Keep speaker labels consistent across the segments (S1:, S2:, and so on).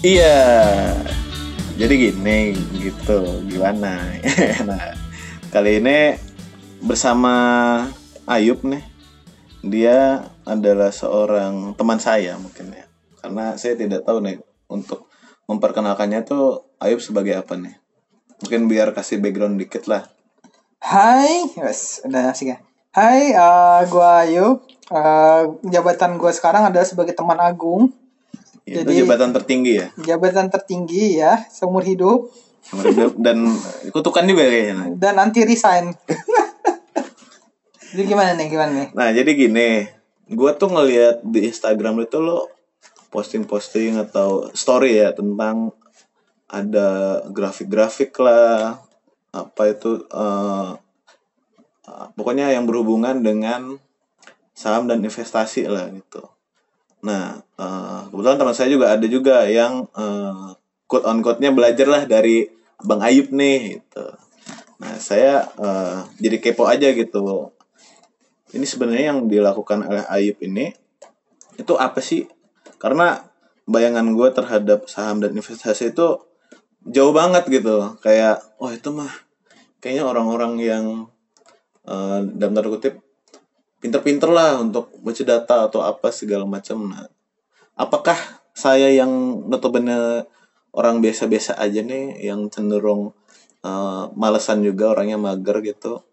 S1: Iya. Jadi gini gitu, gimana? nah, kali ini bersama Ayub nih. Dia adalah seorang teman saya mungkin ya. Karena saya tidak tahu nih untuk memperkenalkannya tuh Ayub sebagai apa nih. Mungkin biar kasih background dikit lah.
S2: Hai, wes udah asik ya. Hai, eh gua Ayub. Eh, jabatan gua sekarang adalah sebagai teman agung.
S1: Itu
S2: Jadi-
S1: jabatan tertinggi ya.
S2: Jabatan tertinggi ya seumur hidup
S1: Seumur hidup dan kutukan juga kayaknya.
S2: dan anti resign. Jadi gimana nih, gimana nih?
S1: Nah jadi gini, gue tuh ngeliat di Instagram itu lo posting-posting atau story ya tentang ada grafik-grafik lah, apa itu, eh, pokoknya yang berhubungan dengan saham dan investasi lah gitu. Nah eh, kebetulan teman saya juga ada juga yang eh, quote on quote-nya belajar lah dari Bang Ayub nih gitu. Nah saya eh, jadi kepo aja gitu ini sebenarnya yang dilakukan oleh Ayub ini itu apa sih? Karena bayangan gue terhadap saham dan investasi itu jauh banget gitu. Kayak, wah itu mah kayaknya orang-orang yang eh, dalam tanda kutip pinter-pinter lah untuk baca data atau apa segala macam. Nah, apakah saya yang notabene orang biasa-biasa aja nih yang cenderung eh, malesan juga orangnya mager gitu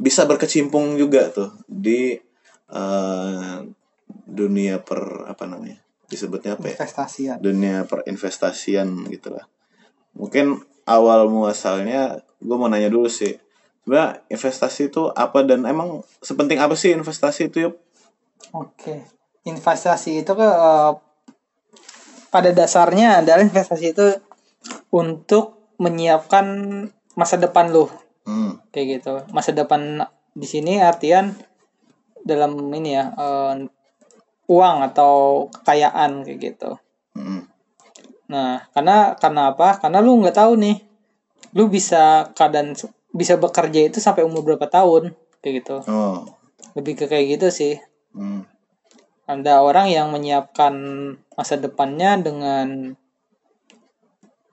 S1: bisa berkecimpung juga tuh di eh, dunia per apa namanya disebutnya apa ya
S2: Investasi ya.
S1: dunia perinvestasian gitu lah mungkin awal muasalnya gue mau nanya dulu sih sebenarnya investasi itu apa dan emang sepenting apa sih investasi itu yuk
S2: Oke. Investasi itu ke eh, pada dasarnya adalah investasi itu untuk menyiapkan masa depan lu.
S1: hmm.
S2: kayak gitu masa depan di sini artian dalam ini ya eh, uang atau kekayaan kayak gitu
S1: hmm.
S2: nah karena karena apa karena lu nggak tahu nih lu bisa keadaan bisa bekerja itu sampai umur berapa tahun kayak gitu.
S1: Oh.
S2: Lebih ke kayak gitu sih.
S1: Hmm.
S2: ada orang yang menyiapkan masa depannya dengan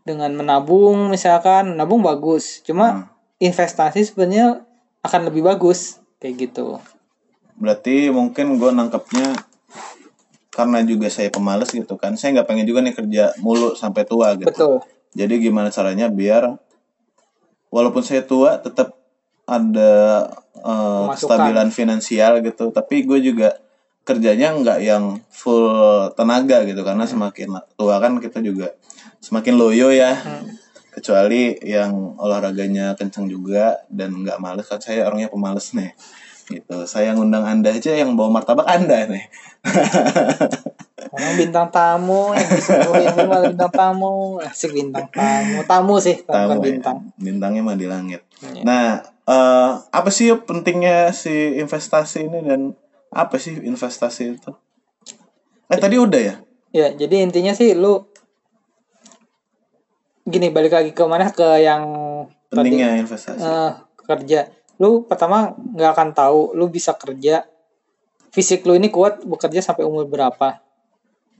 S2: dengan menabung misalkan. Nabung bagus cuma
S1: Hmm.
S2: investasi sebenarnya akan lebih bagus kayak gitu.
S1: Berarti mungkin gue nangkepnya karena juga saya pemalas gitu kan. Saya nggak pengen juga nih kerja mulu sampai tua gitu.
S2: Betul.
S1: Jadi gimana caranya biar walaupun saya tua tetap ada
S2: Pemasukan.
S1: kestabilan finansial gitu, tapi gue juga kerjanya nggak yang full tenaga gitu karena semakin tua kan kita juga semakin loyo ya. Kecuali yang olahraganya kenceng juga dan nggak males kan saya orangnya pemalas nih. Gitu. Saya ngundang Anda aja yang bawa martabak Anda nih.
S2: orang bintang tamu yang disuguhin lu malah bintang tamu asik bintang tamu tamu sih bukan
S1: Tahu ya.
S2: bintang
S1: Bintangnya mah di langit.
S2: Iya.
S1: Nah, eh, apa sih pentingnya si investasi ini dan apa sih investasi itu? Eh tadi udah ya?
S2: ya jadi intinya sih lu gini balik lagi ke mana ke yang tadi
S1: Pentingnya investasi.
S2: eh, kerja lu pertama nggak akan tahu lu bisa kerja. Fisik lu ini kuat bekerja sampai umur berapa.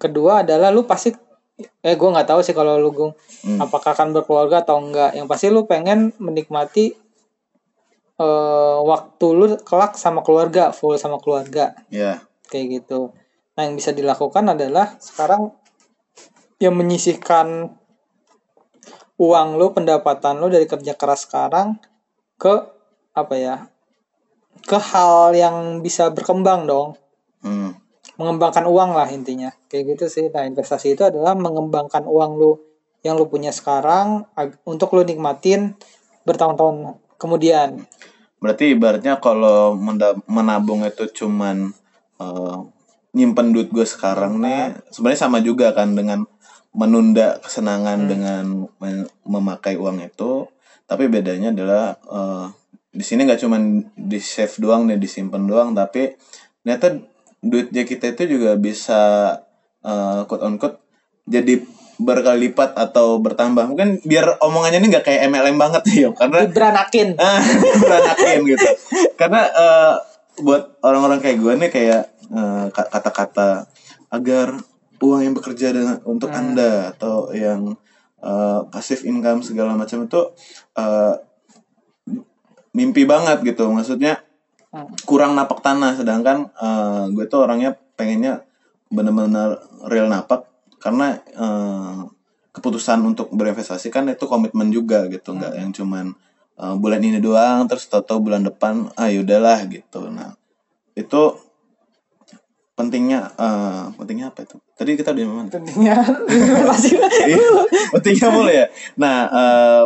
S2: Kedua adalah lu pasti eh gue nggak tahu sih kalau lu Gung.
S1: Hmm.
S2: apakah akan berkeluarga atau enggak yang pasti lu pengen menikmati eh waktu lu kelak sama keluarga full sama keluarga.
S1: Ya.
S2: kayak gitu. Nah yang bisa dilakukan adalah sekarang yang menyisihkan uang lu pendapatan lu dari kerja keras sekarang ke apa ya ke hal yang bisa berkembang dong.
S1: Hmm.
S2: mengembangkan uang lah intinya. Kayak gitu sih. Nah investasi itu adalah mengembangkan uang lu yang lu punya sekarang untuk lu nikmatin bertahun-tahun kemudian.
S1: Berarti ibaratnya kalau menabung itu cuman eh, nyimpen duit gue sekarang nih, sebenarnya sama juga kan dengan menunda kesenangan dengan me- memakai uang itu. Tapi bedanya adalah eh, di sini nggak cuman di save doang nih disimpan doang, tapi ternyata duitnya kita itu juga bisa eh, quote on quote jadi berkali lipat atau bertambah mungkin biar omongannya ini nggak kayak MLM banget nih yo karena
S2: Diberanakin.
S1: ah beranakin gitu karena eh, buat orang-orang kayak gue nih kayak ka- kata-kata agar uang yang bekerja dengan untuk
S2: Hmm.
S1: anda atau yang uh, passive income segala macam itu uh, mimpi banget gitu maksudnya
S2: Hmm.
S1: kurang napak tanah sedangkan uh, gue tuh orangnya pengennya bener-bener real napak karena uh, keputusan untuk berinvestasi kan itu komitmen juga gitu nggak yang cuman uh, bulan ini doang terus tahu bulan depan ah yaudahlah gitu. Nah itu pentingnya uh, pentingnya apa itu? Tadi kita di mana
S2: investasi.
S1: Iya, pentingnya boleh ya. Nah uh,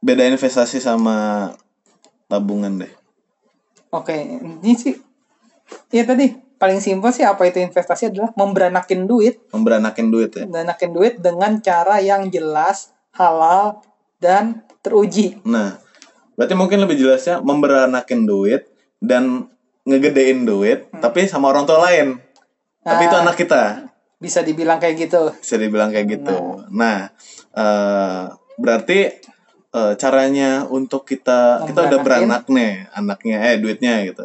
S1: beda investasi sama tabungan deh
S2: Oke, ini sih ya tadi paling simpel sih apa itu investasi adalah memberanakin duit,
S1: memberanakin duit ya
S2: memberanakin duit dengan cara yang jelas, halal dan teruji.
S1: Nah, berarti mungkin lebih jelasnya memberanakin duit dan ngegedein duit, tapi sama orang tua lain. Tapi itu
S2: Ah.
S1: anak kita,
S2: Bisa dibilang kayak gitu.
S1: bisa dibilang kayak gitu. Nah, eh, berarti eh, caranya untuk kita kita udah
S2: Memberanakin.
S1: beranak nih anaknya, eh duitnya gitu.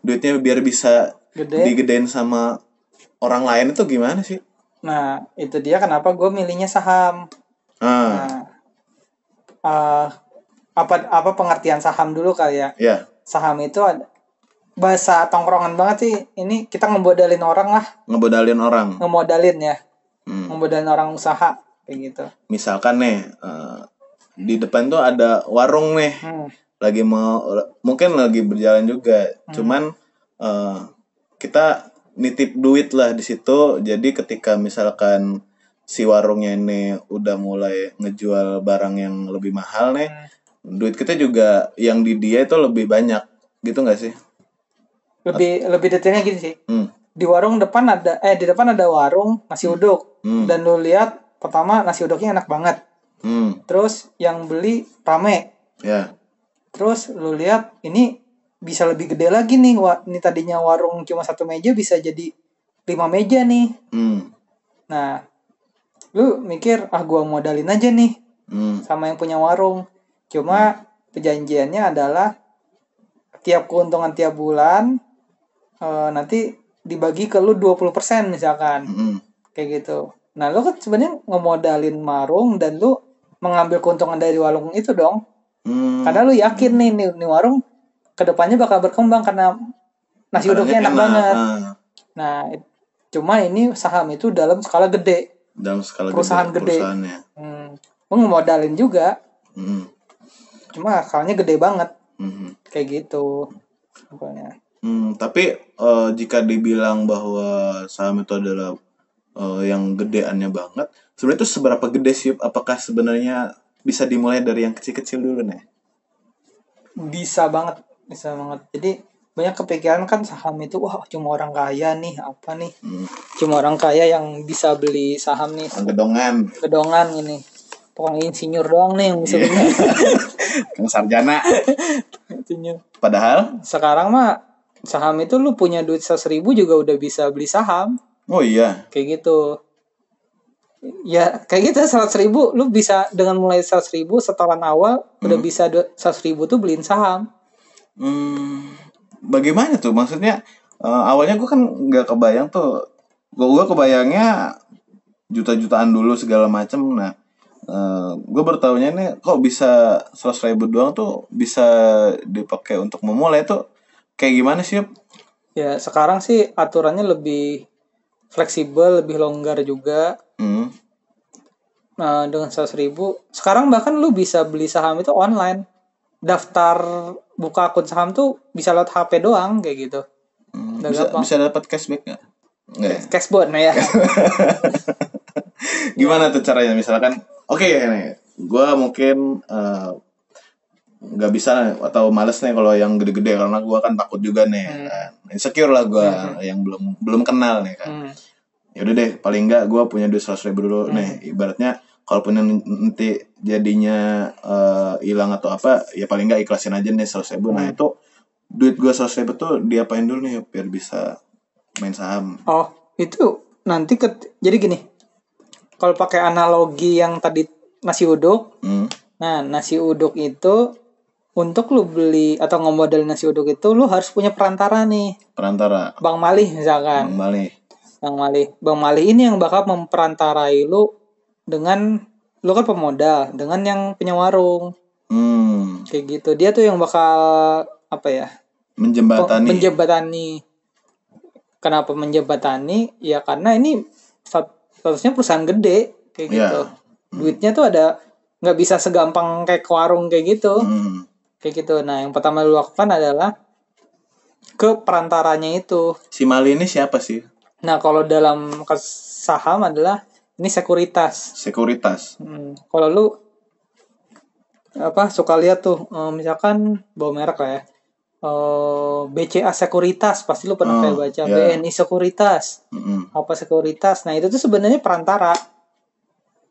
S1: Duitnya biar bisa
S2: Gede.
S1: digedein sama orang lain itu gimana sih?
S2: Nah, itu dia kenapa gue milihnya saham.
S1: Ah,
S2: Nah, eh, apa apa pengertian saham dulu kali ya?
S1: ya,
S2: Saham itu ada bahasa tongkrongan banget sih. Ini kita ngemodalin orang lah,
S1: ngebodalin orang.
S2: ngemodalin ya,
S1: Hmm.
S2: ngemodalin orang usaha kayak gitu.
S1: Misalkan nih eh, di depan tuh ada warung nih.
S2: Hmm.
S1: lagi mau mungkin lagi berjalan juga cuman eh, kita nitip duit lah di situ jadi ketika misalkan si warungnya ini udah mulai ngejual barang yang lebih mahal nih duit kita juga yang di dia itu lebih banyak gitu nggak sih
S2: Lebih lebih detailnya gini sih.
S1: hmm.
S2: Di warung depan ada eh di depan ada warung nasi uduk
S1: Hmm.
S2: dan lu lihat pertama nasi uduknya enak banget.
S1: Hmm
S2: Terus yang beli rame.
S1: ya
S2: Terus lu lihat ini bisa lebih gede lagi nih. Wah, ini tadinya warung cuma satu meja bisa jadi lima meja nih.
S1: hmm
S2: Nah, lu mikir ah gua modalin aja nih
S1: hmm
S2: sama yang punya warung. Cuma perjanjiannya adalah tiap keuntungan tiap bulan eh, nanti dibagi ke lu 20% misalkan.
S1: hmm
S2: Kayak gitu. Nah, lu kan sebenarnya ngemodalin warung dan lu mengambil keuntungan dari warung itu dong.
S1: hmm
S2: Karena lu yakin nih, nih, nih warung ke depannya bakal berkembang karena nasi uduknya enak, banget.
S1: Ah,
S2: Nah, it- cuma ini saham itu dalam skala gede.
S1: dalam skala
S2: Perusahaan
S1: gede,
S2: gede.
S1: perusahaannya
S2: Hmm. Lu ngemodalin juga,
S1: hmm
S2: cuma skalanya gede banget.
S1: hmm
S2: Kayak gitu. Pokoknya.
S1: Hmm, tapi eh, jika dibilang bahwa saham itu adalah eh, yang gedeannya banget, sebenarnya itu seberapa gede sih? Apakah sebenarnya bisa dimulai dari yang kecil-kecil dulu nih?
S2: Bisa banget, bisa banget. Jadi banyak kepikiran kan saham itu wah cuma orang kaya nih apa nih?
S1: Hmm,
S2: cuma orang kaya yang bisa beli saham nih.
S1: Gedongan,
S2: gedongan ini. Tukang insinyur doang nih yang bisa beli.
S1: Yang sarjana.
S2: insinyur.
S1: Padahal,
S2: sekarang mah saham itu lu punya duit seratus ribu juga udah bisa beli saham
S1: oh iya,
S2: kayak gitu ya kayak gitu seratus ribu lu bisa dengan mulai seratus ribu setoran awal udah bisa seratus ribu tuh beliin saham
S1: hmm, bagaimana tuh? Maksudnya eh, awalnya gue kan nggak kebayang tuh, gue gue kebayangnya juta-jutaan dulu segala macem. Nah, gue bertahunya nih kok bisa seratus ribu doang tuh bisa dipakai untuk memulai tuh kayak gimana sih?
S2: Ya sekarang sih aturannya lebih fleksibel lebih longgar juga
S1: Hmm.
S2: Nah, dengan seratus ribu sekarang bahkan lu bisa beli saham itu online daftar buka akun saham tuh bisa lewat HP doang kayak gitu
S1: Hmm, bisa
S2: gampang.
S1: bisa dapat cashback nggak? Ya?
S2: cashbon nah ya
S1: Gimana tuh caranya? Misalkan, oke nih, gue mungkin eh, nggak bisa atau males nih kalau yang gede-gede karena gue kan takut juga nih, kan. insecure lah gue yang belum belum kenal nih kan.
S2: Hmm.
S1: Yaudah deh, paling nggak gue punya duit seratus ribu dulu nih, ibaratnya kalaupun nanti jadinya eh, hilang atau apa, ya paling nggak ikhlasin aja nih seratus ribu. Nah itu duit gue seratus ribu tuh diapain dulu nih biar bisa main saham.
S2: Oh, itu nanti ke jadi gini. Kalau pakai analogi yang tadi nasi uduk,
S1: Hmm.
S2: nah nasi uduk itu untuk lu beli atau ngemodalin nasi uduk itu lu harus punya perantara nih.
S1: Perantara,
S2: Bang Malih misalkan.
S1: Bang Bali.
S2: Bang Mali. Bang Mali ini yang bakal memperantarai lu dengan lu kan pemodal dengan yang punya warung
S1: Hmm.
S2: kayak gitu. Dia tuh yang bakal apa ya?
S1: Menjembatani.
S2: menjembatani. Kenapa menjembatani? Ya karena ini stat- statusnya perusahaan gede kayak
S1: Iya.
S2: gitu. Duitnya tuh ada nggak bisa segampang kayak ke warung kayak gitu.
S1: Hmm.
S2: Kayak gitu. Nah, yang pertama lu lakukan adalah ke perantaranya itu.
S1: Si Mali ini siapa sih?
S2: Nah, kalau dalam saham adalah ini sekuritas.
S1: Sekuritas.
S2: Hmm, Kalau lu apa suka lihat tuh eh, misalkan bawa merek lah ya. Eh, BCA Sekuritas pasti lu pernah
S1: Oh,
S2: kayak baca
S1: iya.
S2: BNI Sekuritas
S1: Mm-mm.
S2: apa sekuritas nah itu tuh sebenarnya perantara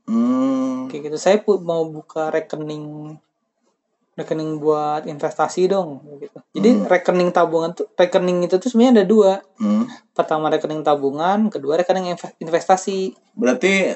S1: Hmm.
S2: kayak gitu saya mau buka rekening rekening buat investasi dong gitu jadi rekening tabungan tuh rekening itu tuh sebenarnya ada dua
S1: Hmm.
S2: pertama rekening tabungan kedua rekening inve- investasi
S1: Berarti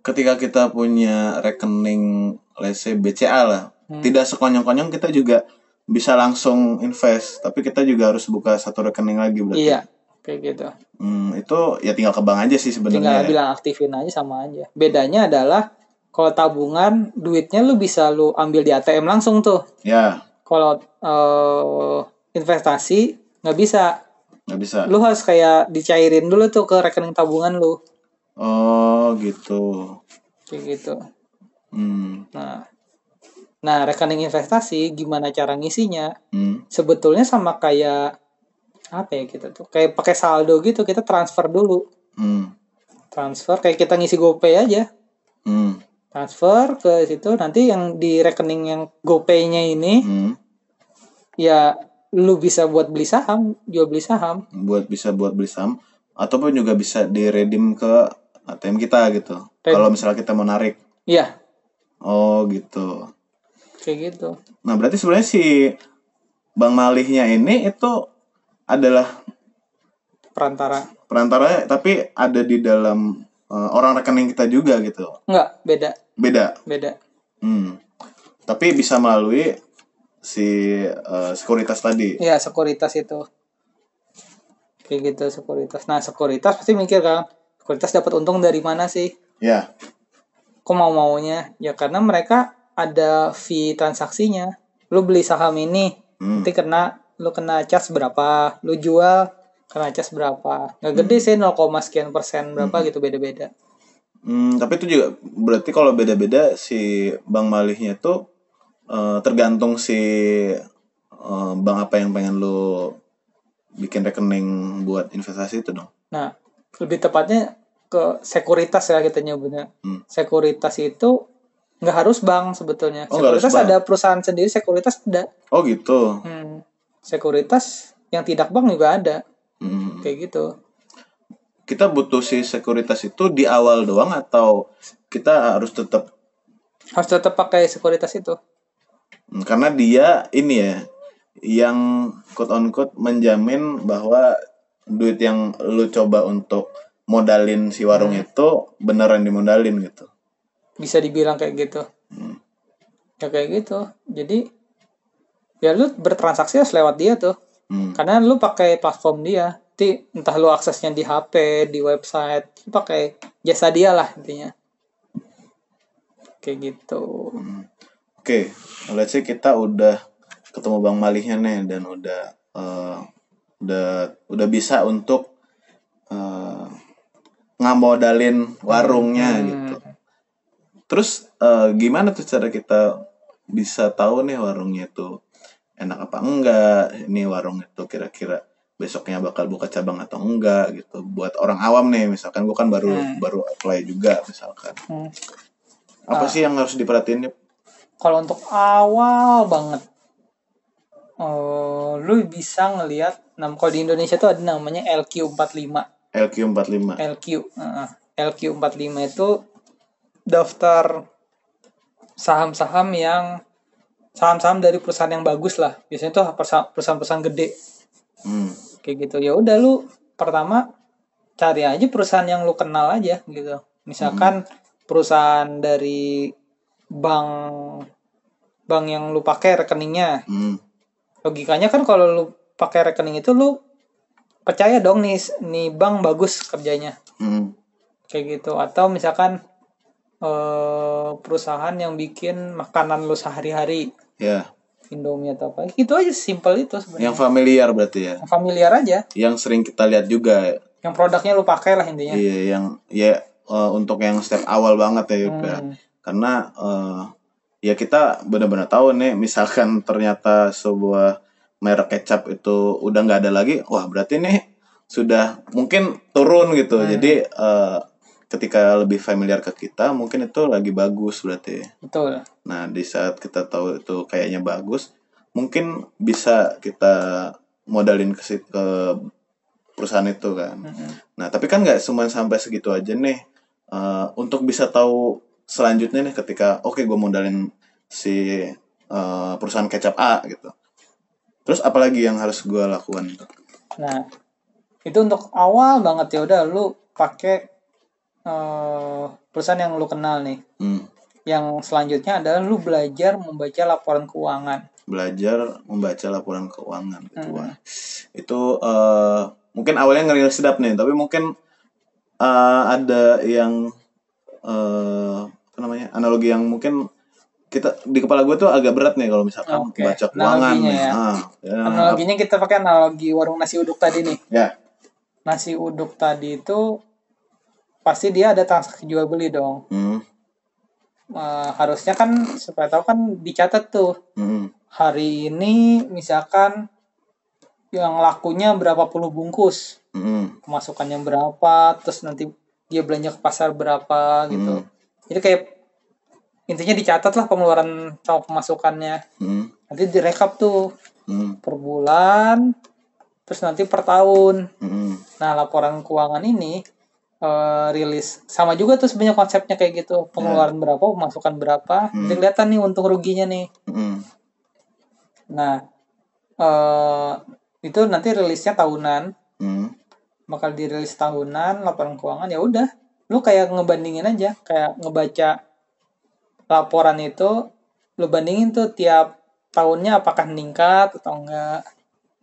S1: ketika kita punya rekening let's say BCA lah,
S2: Hmm.
S1: tidak sekonyong-konyong kita juga bisa langsung invest, tapi kita juga harus buka satu rekening lagi berarti.
S2: iya kayak gitu
S1: Hmm, itu ya tinggal ke bank aja sih
S2: tinggal
S1: sebenarnya.
S2: bilang aktifin aja sama aja bedanya adalah kalau tabungan duitnya lu bisa lu ambil di ATM langsung tuh
S1: Ya,
S2: kalau eh, investasi nggak bisa
S1: nggak bisa.
S2: lu harus kayak dicairin dulu tuh ke rekening tabungan lu
S1: Oh, gitu.
S2: kayak gitu
S1: Hmm.
S2: nah nah rekening investasi gimana cara ngisinya
S1: Hmm.
S2: sebetulnya sama kayak apa ya kita tuh kayak pakai saldo gitu kita transfer dulu
S1: Hmm.
S2: transfer kayak kita ngisi GoPay aja. Transfer ke situ nanti yang di rekening yang GoPay-nya ini
S1: Hmm.
S2: ya lu bisa buat beli saham jual beli saham
S1: Buat bisa buat beli saham ataupun juga bisa di-redeem ke ATM kita gitu.
S2: Redeem.
S1: Kalau misalnya kita mau narik.
S2: iya
S1: Oh, gitu.
S2: kayak gitu
S1: Nah, berarti sebenarnya si Bang Malihnya ini itu adalah
S2: perantara
S1: perantara tapi ada di dalam eh, orang rekening kita juga gitu.
S2: enggak beda
S1: Beda.
S2: beda
S1: Hmm. Tapi bisa melalui si eh, sekuritas tadi.
S2: Iya, sekuritas itu. Kayak gitu sekuritas. Nah, sekuritas pasti mikir kan, sekuritas dapat untung dari mana sih?
S1: Ya.
S2: Kok mau maunya? Ya karena mereka ada fee transaksinya. Lu beli saham ini,
S1: Hmm.
S2: nanti kena lu kena cas berapa, lu jual kena cas berapa. Nggak gede sih 0, sekian persen berapa gitu beda-beda.
S1: Hmm, tapi itu juga berarti kalau beda-beda si Bang Malihnya itu eh, tergantung si eh, bank apa yang pengen lu bikin rekening buat investasi itu dong.
S2: Nah, lebih tepatnya ke sekuritas ya kita nyebutnya.
S1: Hmm.
S2: Sekuritas itu nggak harus bank sebetulnya.
S1: Oh,
S2: sekuritas
S1: bank.
S2: ada perusahaan sendiri, sekuritas ada.
S1: Oh gitu.
S2: Hmm. Sekuritas yang tidak bank juga ada.
S1: Hmm.
S2: Kayak gitu.
S1: Kita butuh si sekuritas itu di awal doang atau kita harus tetap
S2: Harus tetap pakai sekuritas itu.
S1: Hmm, karena dia ini ya yang quote on quote menjamin bahwa duit yang lu coba untuk modalin si warung itu beneran dimodalin gitu.
S2: Bisa dibilang kayak gitu.
S1: Hmm.
S2: Ya kayak gitu. Jadi ya lu bertransaksi harus lewat dia tuh.
S1: Hmm.
S2: Karena lu pakai platform dia. Nanti entah lu aksesnya di HP, di website, lu pakai jasa dia lah intinya. Kayak gitu.
S1: Oke, let's say kita udah ketemu Bang Malihnya nih dan udah eh, udah udah bisa untuk eh, ngamodalin warungnya
S2: Hmm.
S1: gitu. Terus eh, gimana tuh cara kita bisa tahu nih warungnya itu enak apa enggak? Ini warung itu kira-kira besoknya bakal buka cabang atau enggak gitu. Buat orang awam nih, misalkan gua kan baru
S2: Hmm.
S1: baru apply juga misalkan.
S2: Hmm.
S1: Apa
S2: Ah.
S1: sih yang harus diperhatiin?
S2: Kalau untuk awal banget, eh lu bisa ngelihat, nah kalau di Indonesia tuh ada namanya LQ45.
S1: LQ45.
S2: LQ, eh, LQ45 itu daftar saham-saham yang saham-saham dari perusahaan yang bagus lah. Biasanya tuh perusahaan-perusahaan gede
S1: Hmm.
S2: kayak gitu. Ya udah lu pertama cari aja perusahaan yang lu kenal aja gitu. Misalkan perusahaan dari bank bank yang lu pakai rekeningnya.
S1: Hmm.
S2: Logikanya kan kalau lu pakai rekening itu lu percaya dong nih nih bank bagus kerjanya
S1: Hmm.
S2: kayak gitu atau misalkan eh perusahaan yang bikin makanan lu sehari-hari
S1: Ya,
S2: Indomie atau apa itu aja simple itu sebenarnya
S1: yang familiar berarti ya.
S2: Yang familiar aja
S1: Yang sering kita lihat juga.
S2: yang produknya lu pakai lah intinya
S1: Iya, yang ya eh, untuk yang step awal banget ya, Yup, ya.
S2: Hmm.
S1: Karena eh, ya kita benar-benar tahu nih, misalkan ternyata sebuah merek kecap itu udah nggak ada lagi, wah berarti nih sudah mungkin turun gitu.
S2: Hmm.
S1: Jadi eh, ketika lebih familiar ke kita, mungkin itu lagi bagus berarti.
S2: betul
S1: Nah, di saat kita tahu itu kayaknya bagus, mungkin bisa kita modalin ke ke perusahaan itu kan.
S2: Mm-mm.
S1: Nah, tapi kan nggak cuma sampai segitu aja nih. Eh, untuk bisa tahu selanjutnya nih ketika oke gue modalin si eh, perusahaan kecap A gitu. Terus apalagi yang harus gue lakukan?
S2: Nah, itu untuk awal banget ya udah lu pakai eh, perusahaan yang lu kenal nih.
S1: Hmm,
S2: Yang selanjutnya adalah lu belajar membaca laporan keuangan.
S1: belajar membaca laporan keuangan gitu.
S2: Hmm.
S1: Wah, Itu eh, mungkin awalnya ngeri sedap nih, tapi mungkin eh, ada yang eh, apa namanya analogi yang mungkin kita di kepala gue tuh agak berat nih kalau misalkan
S2: Oke,
S1: baca keuangan
S2: analoginya ya.
S1: Ah, ya,
S2: Analoginya kita pakai analogi warung nasi uduk tadi nih.
S1: ya.
S2: Nasi uduk tadi itu pasti dia ada transaksi jual beli dong.
S1: Hmm,
S2: Eh, harusnya kan supaya tahu kan dicatat tuh.
S1: Hmm,
S2: hari ini misalkan yang lakunya berapa puluh bungkus.
S1: Hmm,
S2: pemasukannya berapa terus nanti dia belanja ke pasar berapa gitu.
S1: Hmm.
S2: jadi kayak intinya dicatat lah pengeluaran sama pemasukannya.
S1: Hmm,
S2: nanti direkap tuh.
S1: Hmm,
S2: per bulan terus nanti per tahun.
S1: Hmm,
S2: nah laporan keuangan ini eh, rilis. Sama juga tuh sebenarnya konsepnya kayak gitu. Pengeluaran berapa pemasukan berapa.
S1: Hmm.
S2: jadi kelihatan nih untung ruginya nih.
S1: Hmm,
S2: nah eh itu nanti rilisnya tahunan.
S1: Hmm,
S2: bakal dirilis tahunan laporan keuangan ya udah. Lu kayak ngebandingin aja kayak ngebaca laporan itu lu bandingin tuh tiap tahunnya apakah meningkat atau enggak.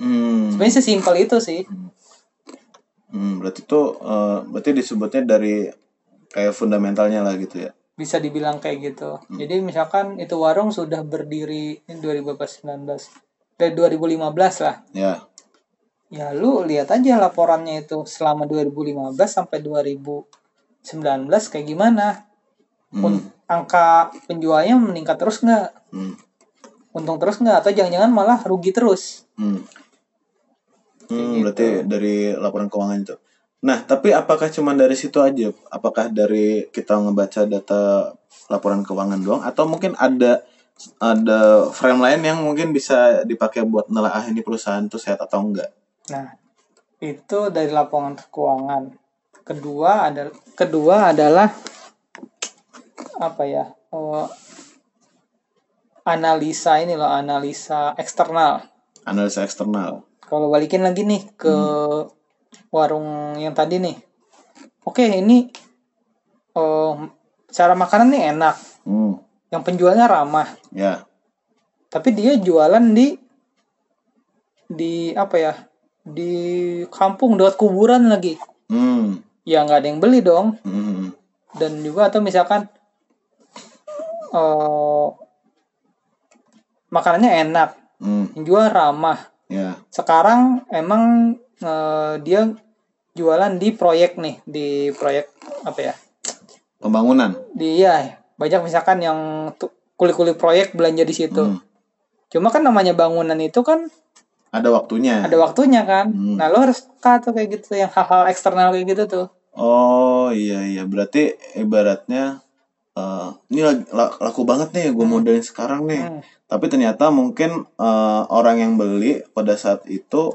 S1: Hmm.
S2: sebenarnya sesimpel itu sih.
S1: Hmm, berarti tuh eh, berarti disebutnya dari kayak fundamentalnya lah gitu ya.
S2: bisa dibilang kayak gitu. Jadi misalkan itu warung sudah berdiri ini 2019 dari 2015 lah.
S1: Ya.
S2: ya lu lihat aja laporannya itu selama 2015 sampai 2019 kayak gimana?
S1: Hmm,
S2: angka penjualnya meningkat terus nggak?
S1: Hmm,
S2: untung terus nggak? Atau jangan-jangan malah rugi terus?
S1: Hmm. Hmm,
S2: gitu.
S1: berarti dari laporan keuangan itu. Nah, tapi apakah cuma dari situ aja? Apakah dari kita ngebaca data laporan keuangan doang atau mungkin ada ada frame lain yang mungkin bisa dipakai buat nelaah ini perusahaan itu sehat atau enggak?
S2: nah itu dari laporan keuangan kedua ada kedua adalah apa ya eh, analisa ini loh analisa eksternal
S1: Analisa eksternal.
S2: Kalau balikin lagi nih ke warung yang tadi nih. Oke ini eh cara makanan nih enak.
S1: Hmm,
S2: yang penjualnya ramah.
S1: Ya.
S2: tapi dia jualan di di apa ya di kampung dekat kuburan lagi.
S1: Hmm,
S2: ya nggak ada yang beli dong.
S1: Hmm,
S2: dan juga atau misalkan eh makanannya enak.
S1: Hmm,
S2: yang jual ramah
S1: ya.
S2: sekarang emang eh, dia jualan di proyek nih di proyek apa ya
S1: Pembangunan.
S2: di ya banyak misalkan yang kulit-kulit proyek belanja di situ
S1: Hmm,
S2: cuma kan namanya bangunan itu kan
S1: ada waktunya.
S2: ada waktunya kan
S1: Hmm.
S2: nah lo harus peka tuh kayak gitu yang hal-hal eksternal kayak gitu tuh
S1: Oh iya iya berarti ibaratnya eh ini laku banget nih gue modalin sekarang nih.
S2: Hmm.
S1: Tapi ternyata mungkin eh, orang yang beli pada saat itu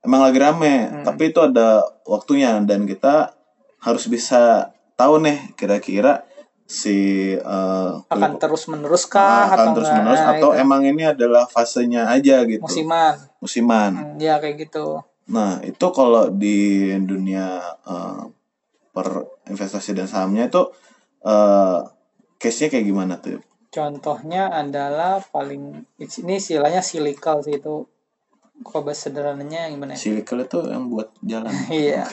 S1: emang lagi rame,
S2: Hmm.
S1: tapi itu ada waktunya dan kita harus bisa tahu nih kira-kira si eh,
S2: akan terus menerus kah
S1: akan
S2: atau
S1: terus
S2: enggak
S1: menerus
S2: Nah,
S1: atau
S2: itu.
S1: emang ini adalah fasenya aja gitu
S2: musiman
S1: musiman.
S2: Hmm, ya kayak gitu
S1: Nah, itu kalau di dunia eh, per investasi dan sahamnya itu eh case-nya kayak gimana tuh?
S2: contohnya adalah paling ini istilahnya silikal sih itu Kalau bahas sederhananya gimana ya?
S1: Silikal itu yang buat jalan.
S2: Iya.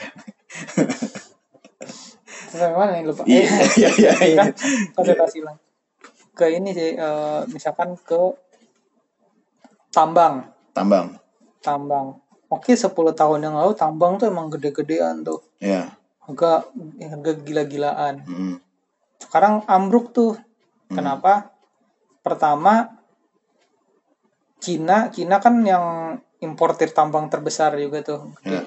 S2: Terus yang mana nih lupa?
S1: Iya, iya, iya, iya.
S2: kan konsentrasi hilang. Ke ini sih, eh, misalkan ke tambang.
S1: Tambang.
S2: Tambang. Oke, 10 tahun yang lalu tambang tuh emang gede-gedean tuh.
S1: Ya.
S2: Harga, harga gila-gilaan.
S1: Mm.
S2: Sekarang ambruk tuh. Kenapa? Pertama, Cina, Cina kan yang importir tambang terbesar juga tuh.
S1: Ya.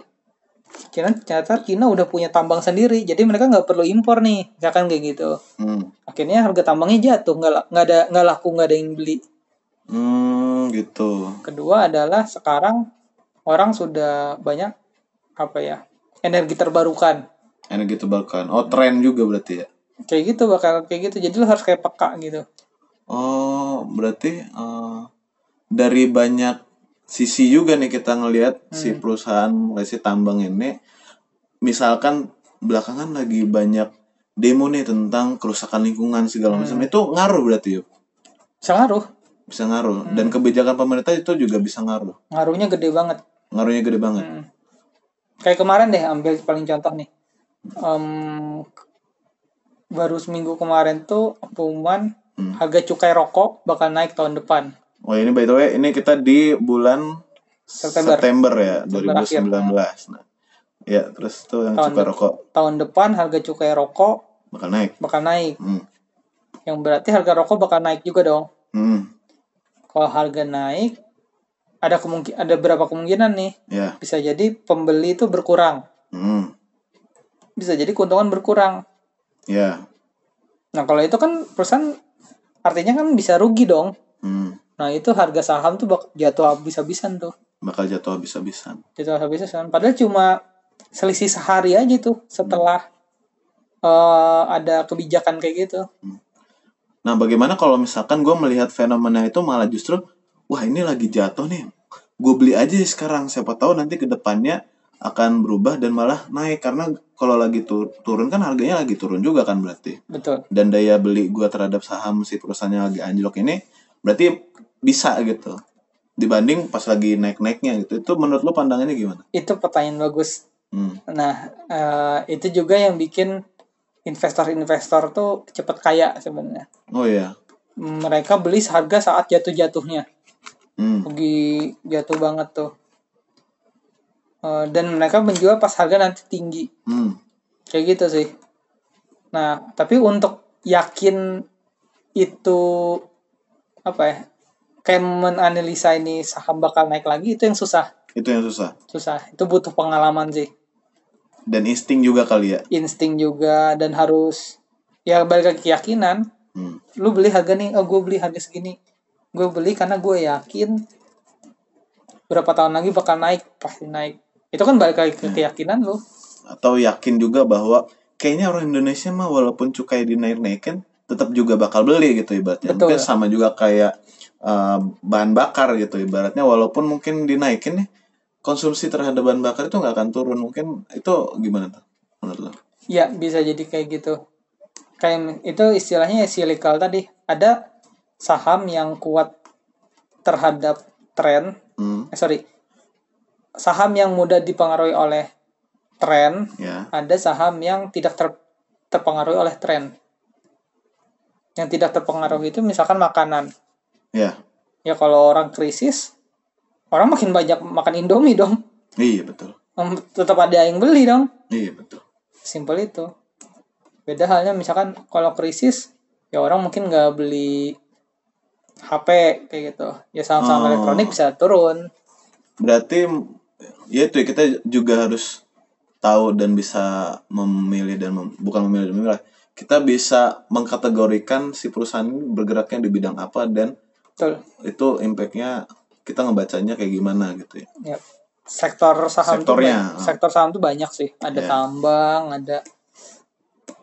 S2: Cina ternyata Cina udah punya tambang sendiri, jadi mereka nggak perlu impor nih, misalkan kayak gitu.
S1: Hmm.
S2: Akhirnya harga tambangnya jatuh, nggak nggak ada nggak laku, nggak ada yang beli.
S1: Hmm, gitu.
S2: Kedua adalah sekarang orang sudah banyak apa ya energi terbarukan,
S1: Energi terbarukan. Oh, tren juga berarti ya.
S2: Kayak gitu bakal kayak gitu. Jadi lo harus kayak peka gitu.
S1: Oh, berarti eh, dari banyak sisi juga nih kita ngelihat si perusahaan mulai si tambang ini misalkan belakangan lagi banyak demo nih tentang kerusakan lingkungan segala macam itu ngaruh berarti yuk
S2: Bisa ngaruh,
S1: bisa ngaruh dan kebijakan pemerintah itu juga bisa ngaruh
S2: ngaruhnya gede banget.
S1: ngaruhnya gede banget
S2: Hmm. Kayak kemarin deh, ambil paling contoh nih. Em, baru seminggu kemarin tuh pengumuman
S1: Hmm.
S2: harga cukai rokok bakal naik tahun depan.
S1: oh ini by the way ini kita di bulan
S2: September.
S1: September, ya
S2: September
S1: 2019 nah ya terus tuh yang
S2: Tahun depan.
S1: rokok
S2: Tahun depan harga cukai rokok
S1: bakal naik
S2: bakal naik.
S1: hmm.
S2: Yang berarti harga rokok bakal naik juga dong.
S1: Hmm.
S2: Kalau harga naik, ada kemungkin ada berapa kemungkinan nih?
S1: ya
S2: Bisa jadi pembeli itu berkurang.
S1: hmm.
S2: Bisa jadi keuntungan berkurang.
S1: Ya
S2: Nah, kalau itu kan perusahaan artinya kan bisa rugi dong.
S1: hmm.
S2: Nah, itu harga saham tuh bak jatuh habis-habisan tuh.
S1: bakal jatuh habis-habisan
S2: Jatuh habis-habisan. Padahal cuma selisih sehari aja tuh setelah eh, ada kebijakan kayak gitu.
S1: Nah, bagaimana kalau misalkan gue melihat fenomena itu malah justru, wah ini lagi jatuh nih, gue beli aja sekarang, siapa tahu nanti ke depannya akan berubah dan malah naik karena kalau lagi tur- turun kan harganya lagi turun juga kan berarti.
S2: Betul.
S1: Dan daya beli gue terhadap saham si perusahaannya lagi anjlok ini berarti bisa gitu. Dibanding pas lagi naik-naiknya gitu. Itu menurut lo pandangannya gimana?
S2: Itu pertanyaan bagus.
S1: Hmm.
S2: Nah, eh, itu juga yang bikin investor-investor tuh cepet kaya sebenarnya.
S1: Oh iya.
S2: Mereka beli seharga saat jatuh-jatuhnya.
S1: Hmm.
S2: Jatuh banget tuh. Eh, dan mereka menjual pas harga nanti tinggi.
S1: Hmm.
S2: Kayak gitu sih. Nah, tapi untuk yakin itu apa ya? Kayak menganalisa ini saham bakal naik lagi itu yang susah.
S1: Itu yang susah.
S2: Susah. Itu butuh pengalaman sih.
S1: Dan insting juga kali ya.
S2: Insting juga dan harus ya balik lagi keyakinan.
S1: Hmm.
S2: Lu beli harga nih, oh gue beli harga segini. Gue beli karena gue yakin berapa tahun lagi bakal naik, pasti naik. Itu kan balik lagi ke keyakinan lu.
S1: atau yakin juga bahwa kayaknya orang Indonesia mah walaupun cukai dinaik-naikin tetap juga bakal beli gitu ibaratnya.
S2: Betul.
S1: Mungkin sama juga kayak uh, bahan bakar gitu ibaratnya walaupun mungkin dinaikin nih konsumsi terhadap bahan bakar itu nggak akan turun mungkin itu gimana tuh menurut lo?
S2: Ya, bisa jadi kayak gitu. Kayak itu istilahnya silikal tadi. Ada saham yang kuat terhadap tren.
S1: Hmm,
S2: Eh, sorry. Saham yang mudah dipengaruhi oleh tren.
S1: ya.
S2: Ada saham yang tidak ter- terpengaruhi oleh tren. Yang tidak terpengaruhi itu misalkan makanan.
S1: Ya.
S2: Ya kalau orang krisis, orang makin banyak makan Indomie dong.
S1: Iya betul.
S2: Tetap ada yang beli dong.
S1: Iya betul.
S2: Simpel itu. Beda halnya misalkan kalau krisis, ya orang mungkin nggak beli HP kayak gitu. Ya saham-saham
S1: Oh.
S2: elektronik bisa turun.
S1: Berarti ya itu ya, kita juga harus tahu dan bisa memilih dan mem- bukan memilih dan memilih. Kita bisa mengkategorikan si perusahaan ini bergeraknya di bidang apa dan
S2: Betul.
S1: itu impactnya kita ngebacanya kayak gimana gitu ya.
S2: Ya. Sektor saham tuh
S1: Sektornya.
S2: ba- sektor saham tuh banyak sih. Ada
S1: Ya.
S2: tambang, ada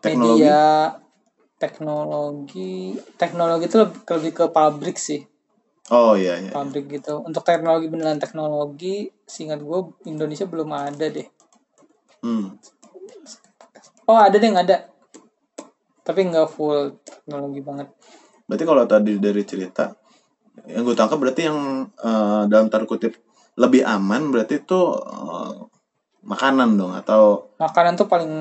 S1: Teknologi.
S2: media, teknologi. Teknologi itu lebih, lebih ke pabrik sih.
S1: Oh iya iya.
S2: Pabrik gitu. Untuk teknologi beneran teknologi, seingat gue Indonesia belum ada deh.
S1: Hmm.
S2: Oh ada deh ada. Tapi nggak full teknologi banget.
S1: Berarti kalau tadi dari cerita yang gue tangkap berarti yang eh, dalam tanda kutip lebih aman berarti itu eh, makanan dong atau
S2: Makanan tuh paling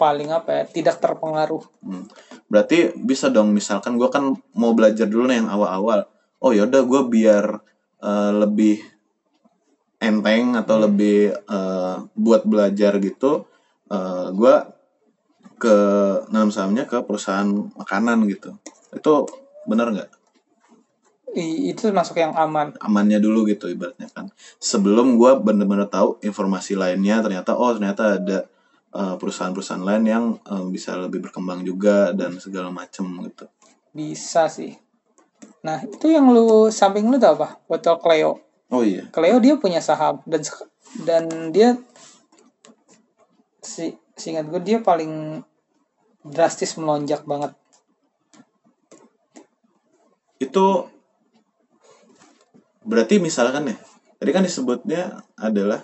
S2: paling apa ya? Tidak terpengaruh.
S1: hmm, berarti bisa dong misalkan gua kan mau belajar dulu nih yang awal-awal. Oh yaudah gue biar eh, lebih enteng atau lebih eh, buat belajar gitu eh, gua ke nanam sahamnya ke perusahaan makanan gitu. Itu benar nggak?
S2: Itu masuk yang aman.
S1: amannya dulu gitu ibaratnya kan. Sebelum gua bener-bener tahu informasi lainnya ternyata oh ternyata ada perusahaan-perusahaan lain yang eh, bisa lebih berkembang juga dan segala macem gitu
S2: Bisa sih. Nah, itu yang lu samping lu tuh apa? Botol Cleo.
S1: oh iya
S2: Cleo dia punya saham dan dan dia si seingat gue dia paling drastis melonjak banget.
S1: itu berarti misalkan ya tadi kan disebutnya adalah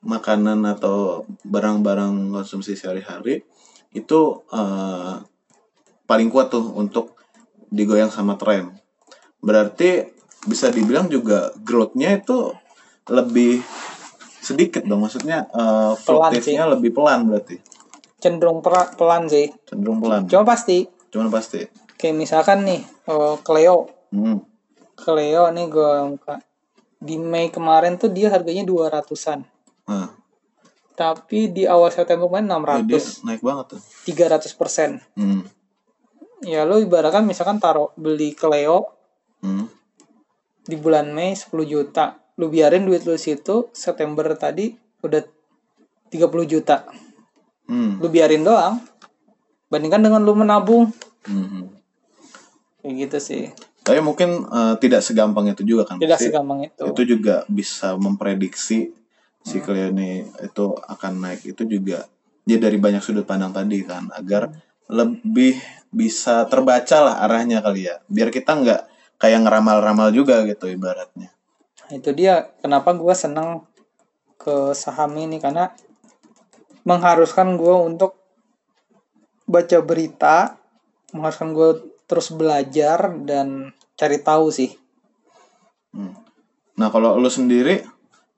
S1: makanan atau barang-barang konsumsi sehari-hari itu eh, paling kuat tuh untuk digoyang sama tren berarti bisa dibilang juga growth-nya itu lebih sedikit dong maksudnya eh,
S2: Pelan
S1: fluktuasinya lebih pelan berarti
S2: Cenderung pelan sih.
S1: cenderung pelan
S2: Cuma pasti
S1: cuman pasti
S2: kayak misalkan nih eh, Cleo
S1: hmm.
S2: Cleo nih gue buka. di Mei kemarin tuh dia harganya 200-an.
S1: Nah,
S2: Tapi di awal September kemarin
S1: ya dia
S2: 600,
S1: naik banget tuh
S2: 300 persen.
S1: hmm.
S2: Ya lu ibaratkan misalkan taruh beli Cleo
S1: Hmm.
S2: di bulan Mei 10 juta. Lu biarin duit lu situ September tadi udah 30 juta.
S1: Hmm.
S2: Lu biarin doang. Bandingkan dengan lu menabung.
S1: Hmm.
S2: Kayak gitu sih.
S1: Tapi mungkin eh, tidak segampang itu juga kan.
S2: Tidak
S1: Pasti
S2: segampang itu.
S1: Itu juga bisa memprediksi si klien ini itu akan naik itu juga ya dari banyak sudut pandang tadi kan agar lebih bisa terbaca lah arahnya kali ya. Biar kita nggak kayak ngeramal-ramal juga gitu ibaratnya.
S2: Nah, itu dia kenapa gua seneng ke saham ini karena mengharuskan gua untuk baca berita, mengharuskan gue terus belajar dan cari tahu sih.
S1: Hmm. Nah kalau lu sendiri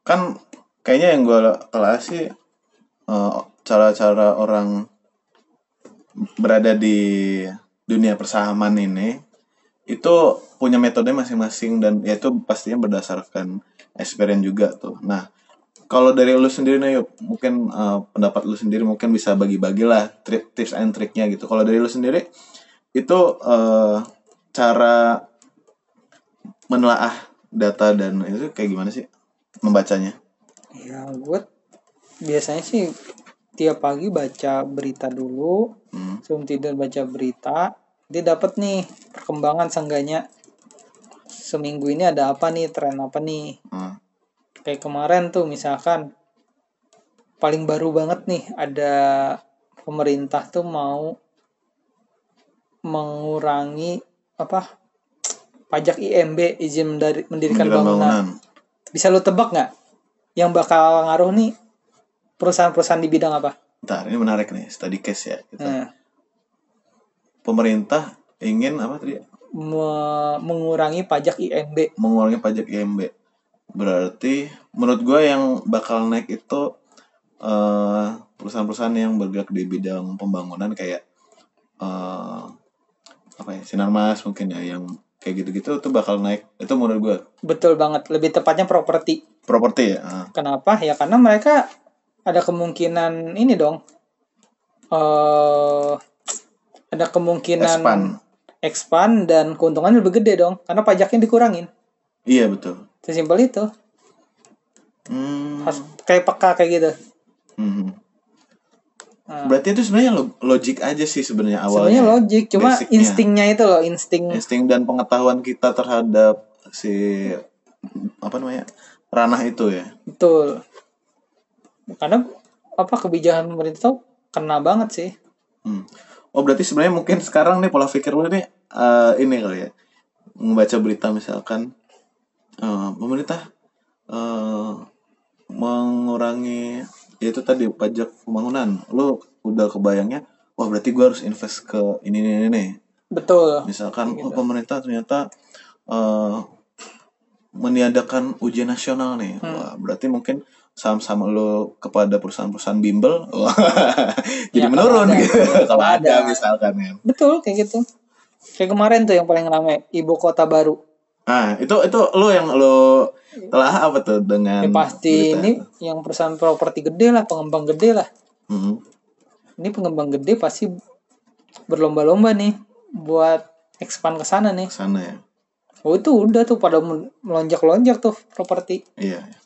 S1: kan kayaknya yang gue kelas sih eh, cara-cara orang berada di dunia persahaman ini itu punya metode masing-masing dan ya itu pastinya berdasarkan experience juga tuh. Nah kalau dari lu sendiri nih Yup, mungkin eh, pendapat lu sendiri mungkin bisa bagi-bagilah tips and triknya gitu. Kalau dari lu sendiri itu eh, cara menelaah data dan itu kayak gimana sih membacanya?
S2: Ya gue biasanya sih tiap pagi baca berita dulu,
S1: Hmm.
S2: sebelum tidur baca berita, dia dapat nih perkembangan seenggaknya seminggu ini ada apa nih tren apa nih
S1: Hmm.
S2: kayak kemarin tuh misalkan paling baru banget nih ada pemerintah tuh mau mengurangi apa pajak IMB izin dari mendirikan
S1: Mendirikan
S2: bangunan. Bisa lu tebak nggak yang bakal ngaruh nih perusahaan-perusahaan di bidang apa?
S1: Bentar, ini menarik nih study case ya. Kita.
S2: Nah,
S1: Pemerintah ingin apa tadi?
S2: me- mengurangi pajak IMB.
S1: Mengurangi pajak IMB. Berarti menurut gue yang bakal naik itu eh, perusahaan-perusahaan yang bergerak di bidang pembangunan kayak eh, apa ya Sinarmas mungkin ya yang kayak gitu-gitu tuh bakal naik. Itu menurut gue
S2: Betul banget, lebih tepatnya properti.
S1: properti ya. Ah.
S2: Kenapa? Ya karena mereka ada kemungkinan ini dong. eh ada kemungkinan
S1: Expand.
S2: expand dan keuntungannya lebih gede dong karena pajaknya dikurangin.
S1: Iya betul.
S2: Sesimpel itu.
S1: Hmm.
S2: Kayak peka kayak gitu.
S1: Mhm. Berarti itu sebenarnya lo- logik aja sih sebenarnya awalnya.
S2: sebenarnya logik, cuma
S1: Basicnya.
S2: instingnya itu loh, insting
S1: insting dan pengetahuan kita terhadap si apa namanya ranah itu ya.
S2: betul. Karena apa kebijakan pemerintah tuh kena banget sih.
S1: Hmm. Oh berarti sebenarnya mungkin sekarang nih pola pikir lu nih eh, ini kali ya membaca berita misalkan eh, pemerintah eh, mengurangi ya itu tadi pajak pembangunan. Lu udah kebayangnya wah berarti gua harus invest ke ini ini ini.
S2: Betul.
S1: misalkan oh, pemerintah ternyata eh, meniadakan ujian nasional nih.
S2: Hmm.
S1: Wah, berarti mungkin saham-saham lo kepada perusahaan-perusahaan bimbel wah, jadi
S2: Ya, kalau
S1: menurun
S2: ada.
S1: gitu. Kalau ada
S2: Ada.
S1: misalkan ya.
S2: Betul kayak gitu. Kayak kemarin tuh yang paling rame ibu kota baru.
S1: Nah, itu itu lo yang lo telah apa tuh dengan
S2: Ya pasti
S1: berita
S2: ini yang perusahaan properti gede lah, pengembang gede lah.
S1: Mhm.
S2: Ini pengembang gede pasti berlomba-lomba nih buat expand ke sana nih.
S1: sana ya.
S2: Oh itu udah tuh pada melonjak-lonjak tuh properti.
S1: Iya. iya.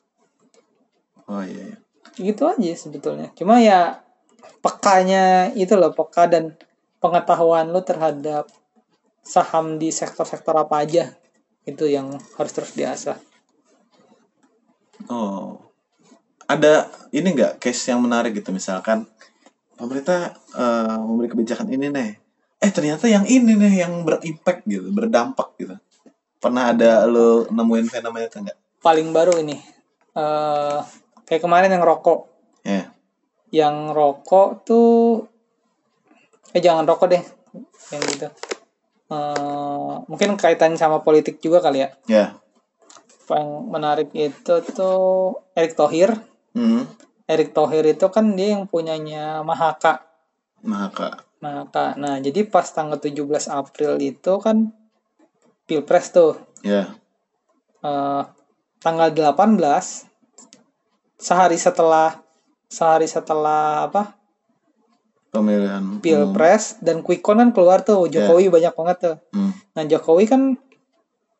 S1: Oh iya. iya.
S2: Gitu aja sebetulnya. Cuma ya pekanya itu loh, peka dan pengetahuan lo terhadap saham di sektor-sektor apa aja. Itu yang harus terus diasah.
S1: Oh. Ada ini enggak case yang menarik gitu misalkan pemerintah eh, memberi kebijakan ini nih. Eh ternyata yang ini nih yang berimpact gitu, berdampak gitu. Pernah ada lo nemuin fenomena itu enggak?
S2: Paling baru ini. eh kayak kemarin yang rokok.
S1: Ya.
S2: Yang rokok tuh eh jangan rokok deh. Yang gitu. Eh mungkin kaitannya sama politik juga kali ya.
S1: Ya.
S2: Yang menarik itu tuh Erick Thohir.
S1: Hmm.
S2: Erick Thohir itu kan dia yang punyanya Mahaka.
S1: Maka
S2: Mahaka. Nah, jadi pas tanggal 17 April itu kan Pilpres tuh.
S1: ya.
S2: Eh, tanggal 18 sehari setelah sehari setelah apa?
S1: Pemilihan.
S2: Pilpres dan quick count kan keluar tuh. Jokowi banyak banget tuh.
S1: Hmm.
S2: Nah, Jokowi kan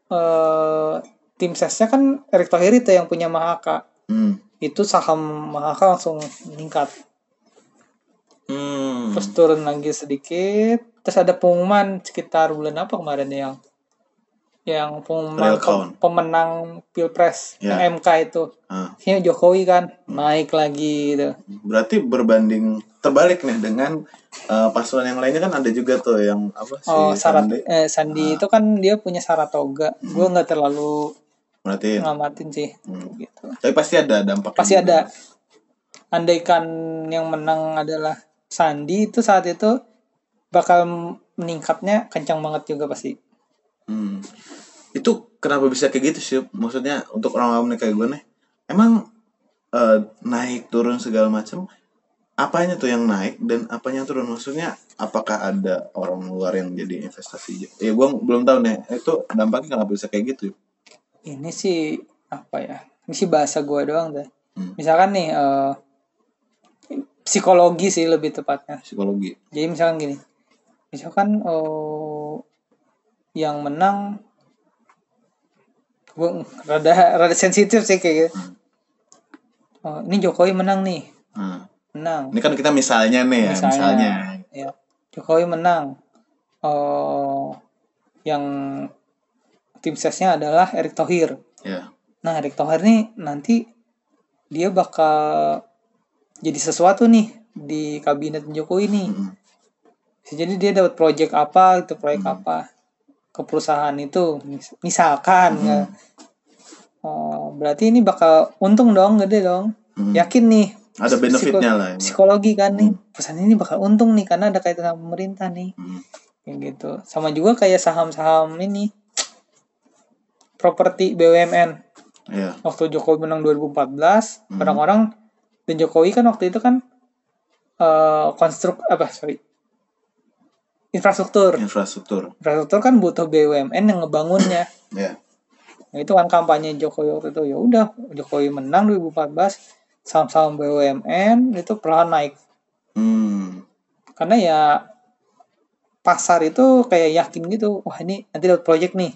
S2: eh tim sesnya kan Erick Thohir itu yang punya Mahaka.
S1: Hmm.
S2: Itu saham Mahaka langsung meningkat.
S1: Hmm.
S2: terus turun lagi sedikit terus ada pengumuman sekitar bulan apa kemarin ya, yang yang pengumuman pem- pemenang pilpres yang MK itu
S1: Ah.
S2: Kayaknya Jokowi kan naik lagi gitu
S1: Berarti berbanding terbalik nih dengan eh, paslon yang lainnya kan ada juga tuh yang apa sih
S2: oh syarat
S1: Sandi.
S2: eh, Sandi itu kan dia punya Saratoga gue nggak terlalu
S1: Berarti
S2: ngamatin sih
S1: Hmm.
S2: gitu
S1: tapi pasti ada dampak.
S2: pasti ada andaikan yang menang adalah Sandi itu saat itu bakal meningkatnya kencang banget juga pasti
S1: Hmm. Itu kenapa bisa kayak gitu sih? Maksudnya untuk orang awam kayak gue nih, emang eh, naik turun segala macam, apanya tuh yang naik dan apanya yang turun? Maksudnya apakah ada orang luar yang jadi investasi? Ya gue belum tahu nih. Itu dampaknya kenapa bisa kayak gitu?
S2: Ini sih apa ya ini sih bahasa gue doang deh
S1: Hmm.
S2: misalkan nih eh, psikologi sih lebih tepatnya.
S1: Psikologi.
S2: jadi misalkan gini misalkan eh, yang menang gue rada rada sensitif sih kayak gitu. Oh, ini Jokowi menang nih.
S1: Nah,
S2: menang.
S1: Ini kan kita misalnya nih ya, misalnya.
S2: misalnya, ya Jokowi menang. Oh yang tim sesnya adalah Erick Thohir
S1: Ya.
S2: nah Erick Thohir nih nanti dia bakal jadi sesuatu nih di kabinet Jokowi nih
S1: Mm-mm.
S2: Bisa jadi dia dapat proyek apa itu proyek apa ke perusahaan itu Mis- misalkan ya. Oh, berarti ini bakal untung dong gede dong
S1: Hmm.
S2: yakin nih
S1: Ada benefitnya
S2: Psiko-
S1: lah. ya.
S2: psikologi kan nih perusahaan ini bakal untung nih karena ada kaitan sama pemerintah nih
S1: Hmm.
S2: kayak gitu sama juga kayak saham-saham ini properti BUMN
S1: Ya.
S2: waktu Jokowi menang 2014
S1: Hmm.
S2: orang-orang dan Jokowi kan waktu itu kan eh konstruk apa sorry infrastruktur
S1: Infrastruktur.
S2: infrastruktur kan butuh BUMN yang ngebangunnya
S1: Ya.
S2: nah, itu kan kampanye Jokowi waktu itu ya udah Jokowi menang 2014 saham-saham BUMN itu perlahan naik
S1: Hmm.
S2: karena ya pasar itu kayak yakin gitu wah ini nanti dapat proyek nih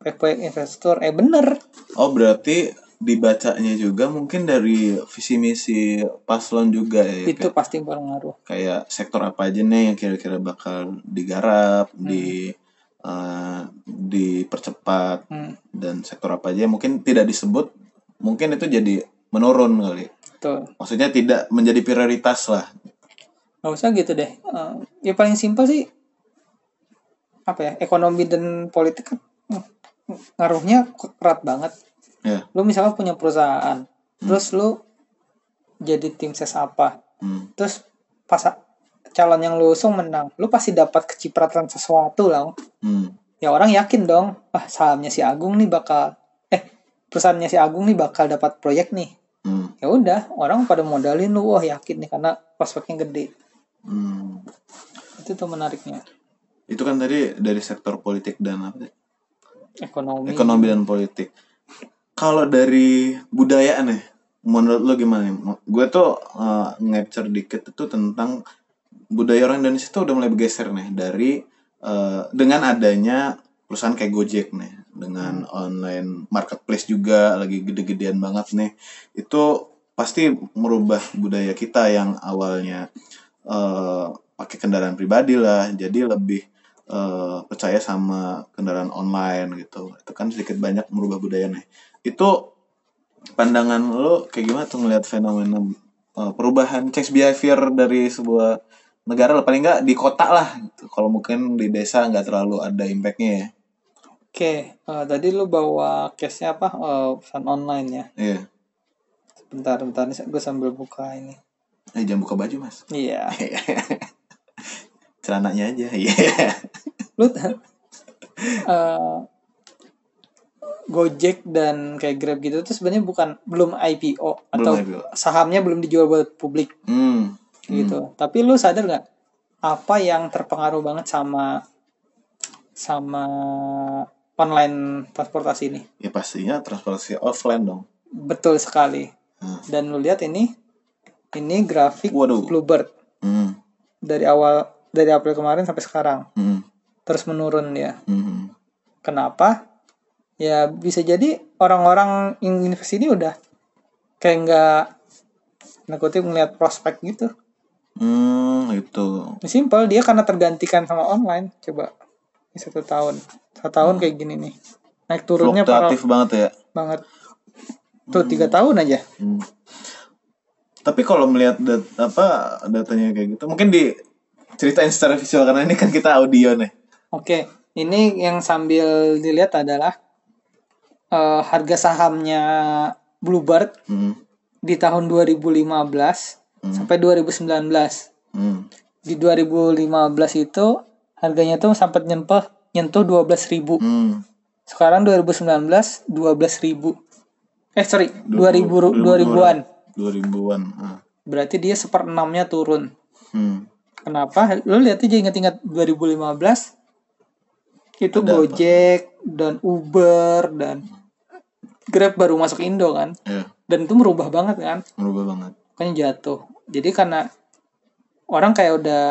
S2: proyek-proyek infrastruktur eh bener
S1: Oh berarti dibacanya juga mungkin dari visi misi paslon juga ya.
S2: itu pasti berpengaruh
S1: kayak sektor apa aja nih yang kira-kira bakal digarap,
S2: Hmm.
S1: di eh, dipercepat
S2: hmm,
S1: dan sektor apa aja mungkin tidak disebut, mungkin itu jadi menurun kali.
S2: betul
S1: Maksudnya tidak menjadi prioritas lah.
S2: nggak usah gitu deh Eh, ya paling simpel sih apa ya ekonomi dan politik kan ngaruhnya erat banget
S1: Ya.
S2: lu misalnya punya perusahaan terus lu jadi tim ses apa
S1: Hmm.
S2: terus pas calon yang lu usung menang lu pasti dapat kecipratan sesuatu lah
S1: Hmm.
S2: ya orang yakin dong ah sahamnya si Agung nih bakal eh perusahaannya si Agung nih bakal dapat proyek nih.
S1: Hmm.
S2: Ya udah, orang pada modalin lu, wah yakin nih karena prospeknya gede.
S1: Hmm.
S2: Itu tuh menariknya.
S1: Itu kan tadi dari sektor politik dan apa?
S2: Ekonomi.
S1: ekonomi dan politik. Kalau dari budaya nih, menurut lo gimana nih? Gue tuh uh, nge-capture dikit itu tentang budaya orang Indonesia tuh udah mulai bergeser nih dari uh, dengan adanya perusahaan kayak Gojek nih, dengan online marketplace juga lagi gede-gedean banget nih. Itu pasti merubah budaya kita yang awalnya uh, pakai kendaraan pribadi lah, jadi lebih uh, percaya sama kendaraan online gitu itu kan sedikit banyak merubah budaya nih itu pandangan lo kayak gimana tuh ngeliat fenomena uh, perubahan change behavior dari sebuah negara lah paling nggak di kota lah gitu. kalau mungkin di desa nggak terlalu ada impactnya ya
S2: Oke, eh, tadi lu bawa case-nya apa? Eh, pesan online ya.
S1: iya
S2: Bentar, bentar nih gue sambil buka ini.
S1: eh jangan buka baju mas
S2: Iya.
S1: celananya aja iya
S2: Lu t- eh, Gojek dan kayak Grab gitu tuh sebenarnya bukan belum IPO atau
S1: IPO.
S2: sahamnya belum dijual buat publik
S1: hmm
S2: gitu. Tapi lu sadar nggak apa yang terpengaruh banget sama sama online transportasi ini?
S1: ya pastinya transportasi offline dong
S2: Betul sekali.
S1: Hmm.
S2: Dan lu lihat ini ini grafik
S1: waduh
S2: Bluebird
S1: hmm
S2: dari awal dari April kemarin sampai sekarang
S1: hmm
S2: terus menurun ya.
S1: hmm
S2: Kenapa? Ya bisa jadi orang-orang yang invest ini udah kayak nggak tanda kutip ngeliat prospek gitu.
S1: hmm itu
S2: Simple dia karena tergantikan sama online. Coba ini satu tahun, satu tahun kayak gini nih. Naik turunnya parah
S1: fluktuatif banget ya
S2: banget. Tuh tiga tahun aja.
S1: Hmm. Tapi kalau melihat dat apa datanya kayak gitu, mungkin di ceritain secara visual karena ini kan kita audio nih.
S2: Oke, ini yang sambil dilihat adalah eh, harga sahamnya Bluebird
S1: Hmm.
S2: di tahun 2015
S1: Hmm.
S2: sampai 2019.
S1: Hmm.
S2: Di 2015 itu harganya tuh sempat nyentuh nyentuh 12.000.
S1: Hmm.
S2: Sekarang 2019 12.000. Eh sorry, 2000 2000-an.
S1: 2000-an. Ah.
S2: Berarti dia seperenamnya turun.
S1: Hmm.
S2: Kenapa? Lo lihat aja ingat-ingat 2015 itu
S1: Ada apa?
S2: Gojek dan Uber dan Grab baru masuk Indo kan.
S1: Ya,
S2: Dan itu merubah banget kan.
S1: merubah banget.
S2: Makanya jatuh. Jadi karena orang kayak udah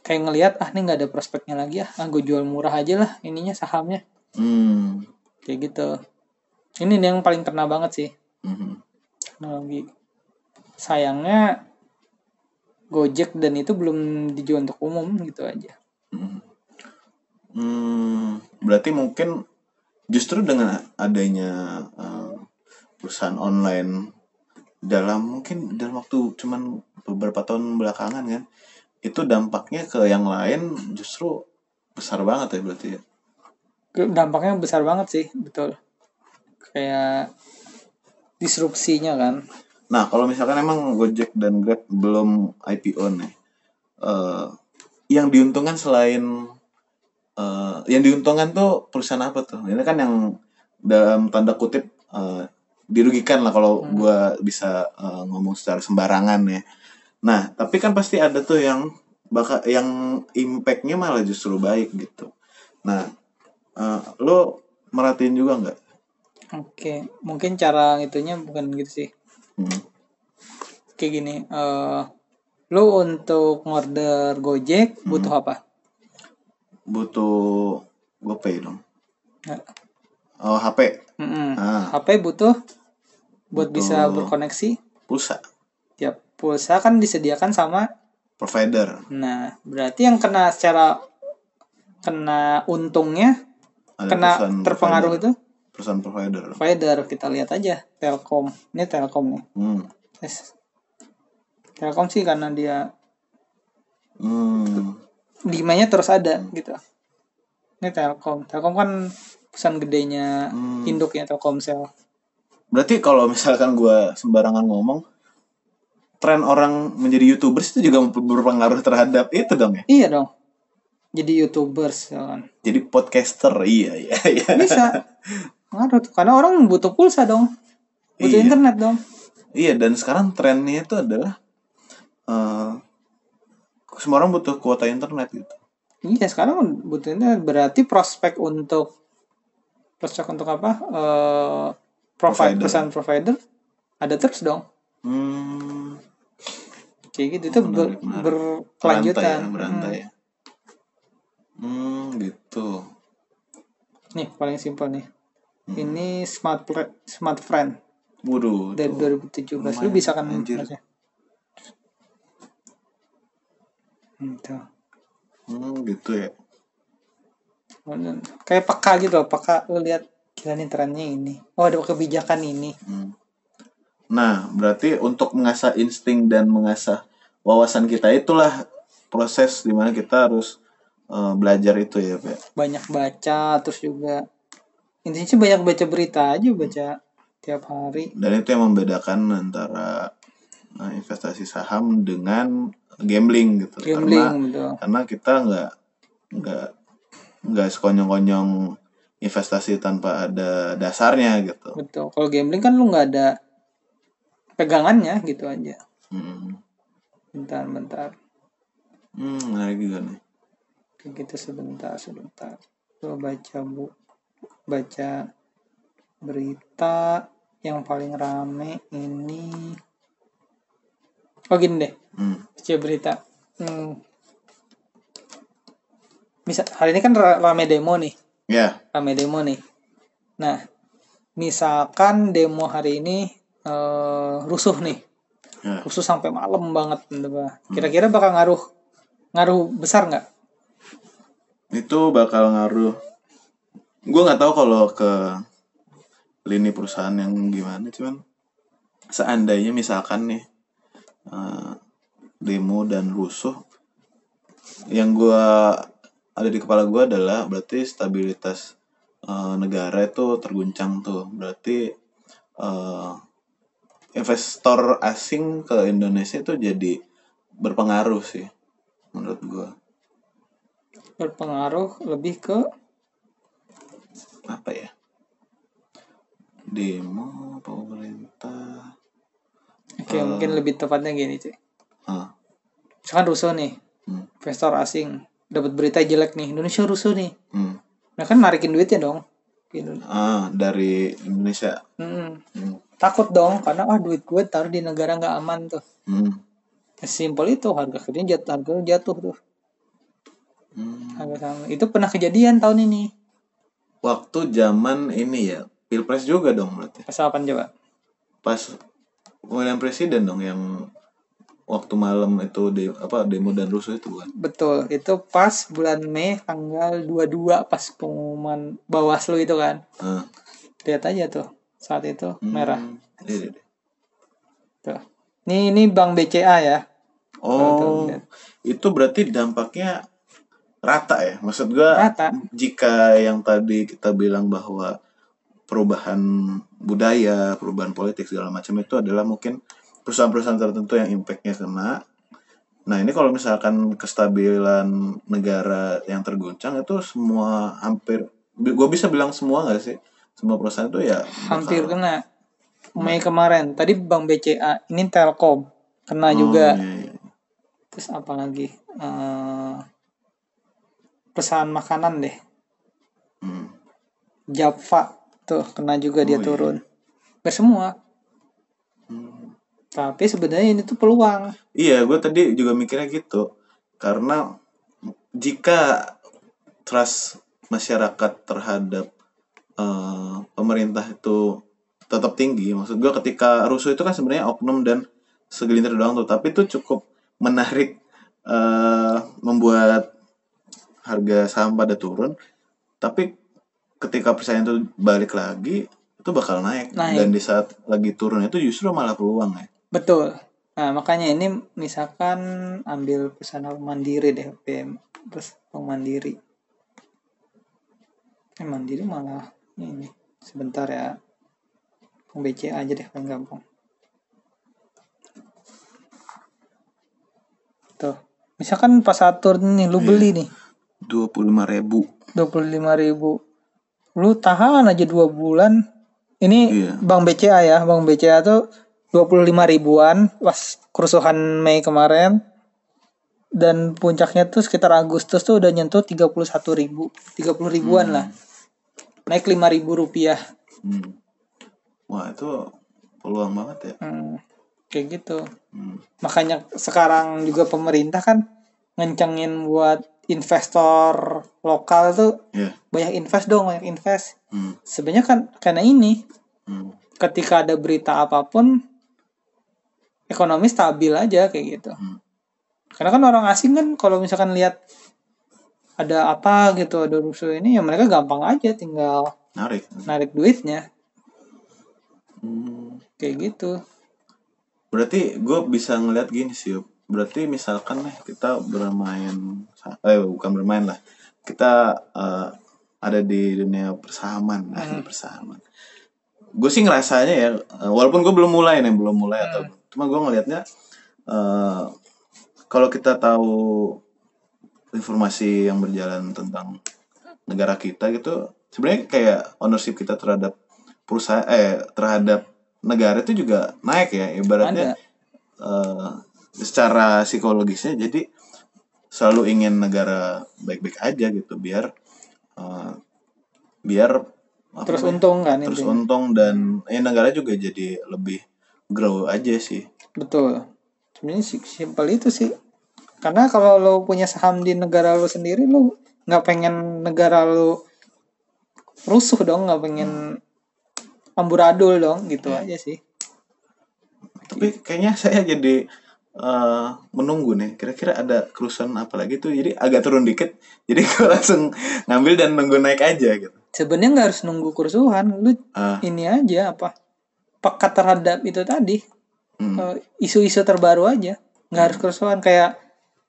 S2: kayak ngelihat ah ini nggak ada prospeknya lagi ah, ah gue jual murah aja lah ininya sahamnya
S1: Hmm.
S2: kayak gitu. Ini yang paling kena banget sih
S1: Mhm.
S2: teknologi. Sayangnya Gojek dan itu belum dijual untuk umum gitu aja.
S1: Mhm. Hmm, berarti mungkin justru dengan adanya eh, perusahaan online dalam mungkin dalam waktu cuman beberapa tahun belakangan kan itu dampaknya ke yang lain justru besar banget ya berarti ya.
S2: Dampaknya besar banget sih, betul. Kayak disrupsinya kan.
S1: Nah kalau misalkan emang Gojek dan Grab belum IPO nih, eh, yang diuntungkan selain eh, yang diuntungkan tuh perusahaan apa tuh? Ini kan yang dalam tanda kutip eh, dirugikan lah kalau gua bisa eh, ngomong secara sembarangan ya. Nah tapi kan pasti ada tuh yang bakal yang impactnya malah justru baik gitu. Nah eh, lo merhatiin juga nggak?
S2: Oke, mungkin cara itunya bukan gitu sih.
S1: Hmm.
S2: Kayak gini, eh lu untuk ngorder Gojek butuh apa?
S1: Butuh GoPay dong.
S2: Nah,
S1: Oh HP
S2: mm-mm.
S1: Ah.
S2: HP butuh buat
S1: Butuh.
S2: bisa berkoneksi.
S1: pulsa
S2: Tiap pulsa kan disediakan sama.
S1: provider
S2: Nah, berarti yang kena secara kena untungnya,
S1: Ada
S2: kena terpengaruh
S1: provider.
S2: itu
S1: perusahaan provider
S2: provider. Kita lihat aja Telkom. Ini Telkom nih.
S1: hmm.
S2: Yes. Telkom sih karena dia
S1: Hmm.
S2: demandnya terus ada gitu. Ini Telkom. Telkom kan perusahaan gedenya
S1: Hmm.
S2: induknya Telkomsel.
S1: berarti kalau misalkan gua sembarangan ngomong tren orang menjadi youtubers itu juga berpengaruh terhadap itu dong ya
S2: Iya dong. Jadi youtubers ya kan.
S1: jadi podcaster iya iya iya
S2: Bisa. ngaruh tuh karena orang butuh pulsa dong butuh
S1: Iya.
S2: internet dong
S1: Iya dan sekarang trennya itu adalah eh semua orang butuh kuota internet gitu.
S2: iya sekarang butuh internet berarti prospek untuk prospek untuk apa eh provide
S1: Provider.
S2: pesan provider ada terus dong
S1: Hmm,
S2: kayak gitu itu ber-
S1: Menarik, menarik.
S2: berkelanjutan
S1: berantai ya, berantai ya. Hmm, gitu.
S2: Hmm. nih paling simpel nih
S1: Hmm.
S2: Ini smart Pla- smart friend
S1: Waduh.
S2: dari
S1: tuh.
S2: 2017 lu
S1: lumayan,
S2: bisa kan
S1: anjir.
S2: baca? Gitu.
S1: Hmm, gitu ya.
S2: Kayak peka gitu loh peka lu lihat gila nih trennya ini oh ada kebijakan ini
S1: Hmm. Nah, berarti untuk mengasah insting dan mengasah wawasan kita itulah proses di mana kita harus eh, belajar itu ya, Pak.
S2: banyak baca terus juga intinya sih banyak baca berita aja baca tiap hari.
S1: Dan itu yang membedakan antara eh, investasi saham dengan gambling gitu. Karena
S2: gambling gitu
S1: karena kita nggak nggak nggak sekonyong-konyong investasi tanpa ada dasarnya gitu.
S2: betul. Kalau gambling kan lu nggak ada pegangannya gitu aja.
S1: Hmm,
S2: bentar bentar
S1: hmm menarik juga nih.
S2: gitu sebentar sebentar. Lu baca bu baca berita yang paling rame ini. Oh gini deh.
S1: Hmm,
S2: baca berita. Hmm. bisa hari ini kan ra- rame demo nih.
S1: Ya,
S2: rame demo nih. Nah misalkan demo hari ini eh, rusuh nih.
S1: Ya.
S2: rusuh sampai malam banget gitu, Pak. kira-kira bakal ngaruh ngaruh besar nggak?
S1: Itu bakal ngaruh. Gue nggak tahu kalau ke lini perusahaan yang gimana, cuman seandainya misalkan nih eh, demo dan rusuh, yang gue ada di kepala gue adalah berarti stabilitas eh, negara itu terguncang tuh. Berarti eh, investor asing ke Indonesia itu jadi berpengaruh sih menurut gue.
S2: berpengaruh lebih ke
S1: apa ya? Demo pemerintah?
S2: Oke mungkin lebih tepatnya gini cuy
S1: ah
S2: misalkan rusuh nih
S1: hmm,
S2: investor asing dapat berita jelek nih Indonesia rusuh nih.
S1: Hmm.
S2: nah kan narikin duitnya dong
S1: ah dari Indonesia.
S2: Mm-mm.
S1: hmm.
S2: takut dong karena ah duit gue taruh di negara nggak aman tuh.
S1: Hmm.
S2: simpel itu harga kerjanya jatuh harga jatuh tuh.
S1: Hmm.
S2: harga sama itu pernah kejadian tahun ini
S1: waktu zaman ini ya pilpres juga dong berarti.
S2: Pas apa coba?
S1: Pas pemilihan presiden dong yang waktu malam itu de apa demo dan rusuh itu kan
S2: betul itu pas bulan Mei tanggal 22 pas pengumuman Bawaslu itu kan.
S1: Ah.
S2: lihat aja tuh saat itu
S1: Hmm.
S2: merah.
S1: Iya, iya, iya.
S2: tuh. Ini ini Bank BCA ya.
S1: Oh itu berarti dampaknya rata ya maksud gua
S2: rata
S1: jika yang tadi kita bilang bahwa perubahan budaya, perubahan politik segala macam itu adalah mungkin perusahaan-perusahaan tertentu yang impactnya kena. Nah ini kalau misalkan kestabilan negara yang terguncang itu semua hampir, gue bisa bilang semua nggak sih? Semua perusahaan itu ya
S2: hampir
S1: bakal-
S2: kena Mei kemarin tadi Bank BCA ini Telkom kena
S1: Oh,
S2: juga
S1: iya, iya.
S2: terus apa lagi Perusahaan makanan deh
S1: Hmm.
S2: Java tuh kena juga dia
S1: Oh, iya.
S2: turun Gak semua
S1: Hmm.
S2: tapi sebenarnya ini tuh peluang
S1: Iya, gue tadi juga mikirnya gitu. Karena jika trust masyarakat terhadap eh, pemerintah itu tetap tinggi, maksud gue ketika rusuh itu kan sebenarnya oknum dan segelintir doang tuh, tapi itu cukup menarik eh, membuat harga saham pada turun. Tapi ketika persaingan itu balik lagi, itu bakal naik.
S2: Naik.
S1: Dan di saat lagi turun itu justru malah peluang ya.
S2: betul nah makanya ini misalkan ambil perusahaan mandiri deh PM terus Bank mandiri eh mandiri malah ini sebentar ya Bank BCA aja deh paling gampang tuh misalkan pas saat turun nih lu
S1: Iya.
S2: beli nih
S1: dua puluh ribu.
S2: Dua puluh lima ribu. Lu tahan aja dua bulan. Ini
S1: Iya.
S2: Bang BCA ya. Bang BCA tuh 25 ribuan pas kerusuhan Mei kemarin. Dan puncaknya tuh sekitar Agustus tuh udah nyentuh 31 ribu. 30 ribuan lah. Naik 5 ribu rupiah.
S1: Hmm. Wah itu peluang banget ya.
S2: Hmm, kayak gitu.
S1: Hmm.
S2: makanya sekarang juga pemerintah kan ngencengin buat investor lokal tuh
S1: Iya.
S2: banyak invest dong banyak invest
S1: Hmm.
S2: sebenarnya kan karena ini
S1: Hmm.
S2: ketika ada berita apa pun ekonomi stabil aja kayak gitu
S1: Hmm.
S2: karena kan orang asing kan kalau misalkan lihat ada apa gitu ada rusuh ini ya mereka gampang aja tinggal
S1: Narik.
S2: narik duitnya
S1: Hmm.
S2: kayak gitu
S1: Berarti gue bisa ngeliat gini sih. Berarti misalkan nih kita bermain, eh bukan bermain lah. Kita eh, ada di dunia persahaman, nah,
S2: Hmm.
S1: persahaman. Gue sih ngerasanya ya, eh, walaupun gue belum mulai nih, belum mulai atau,
S2: Hmm.
S1: cuma gue ngelihatnya eh, kalau kita tahu informasi yang berjalan tentang negara kita gitu, sebenarnya kayak ownership kita terhadap perusahaan, eh terhadap negara itu juga naik ya, ibaratnya
S2: ada
S1: secara psikologisnya jadi selalu ingin negara baik-baik aja gitu biar eh, biar apa
S2: terus
S1: namanya,
S2: untung kan
S1: terus
S2: intinya.
S1: untung dan eh negara juga jadi lebih grow aja sih
S2: betul sebenarnya si- simpel itu sih karena kalau lo punya saham di negara lo sendiri lo nggak pengen negara lo rusuh dong nggak pengen amburadul dong gitu
S1: Iya.
S2: aja sih
S1: tapi kayaknya saya jadi eh, menunggu nih. Kira-kira ada kerusuhan apa lagi tuh? Jadi agak turun dikit. Jadi gue langsung ngambil dan nunggu naik aja gitu.
S2: Sebenarnya nggak harus nunggu kerusuhan. Lu
S1: Ah,
S2: ini aja apa? Pekat terhadap itu tadi.
S1: Hmm.
S2: eh, isu-isu terbaru aja. Nggak harus kerusuhan. Kayak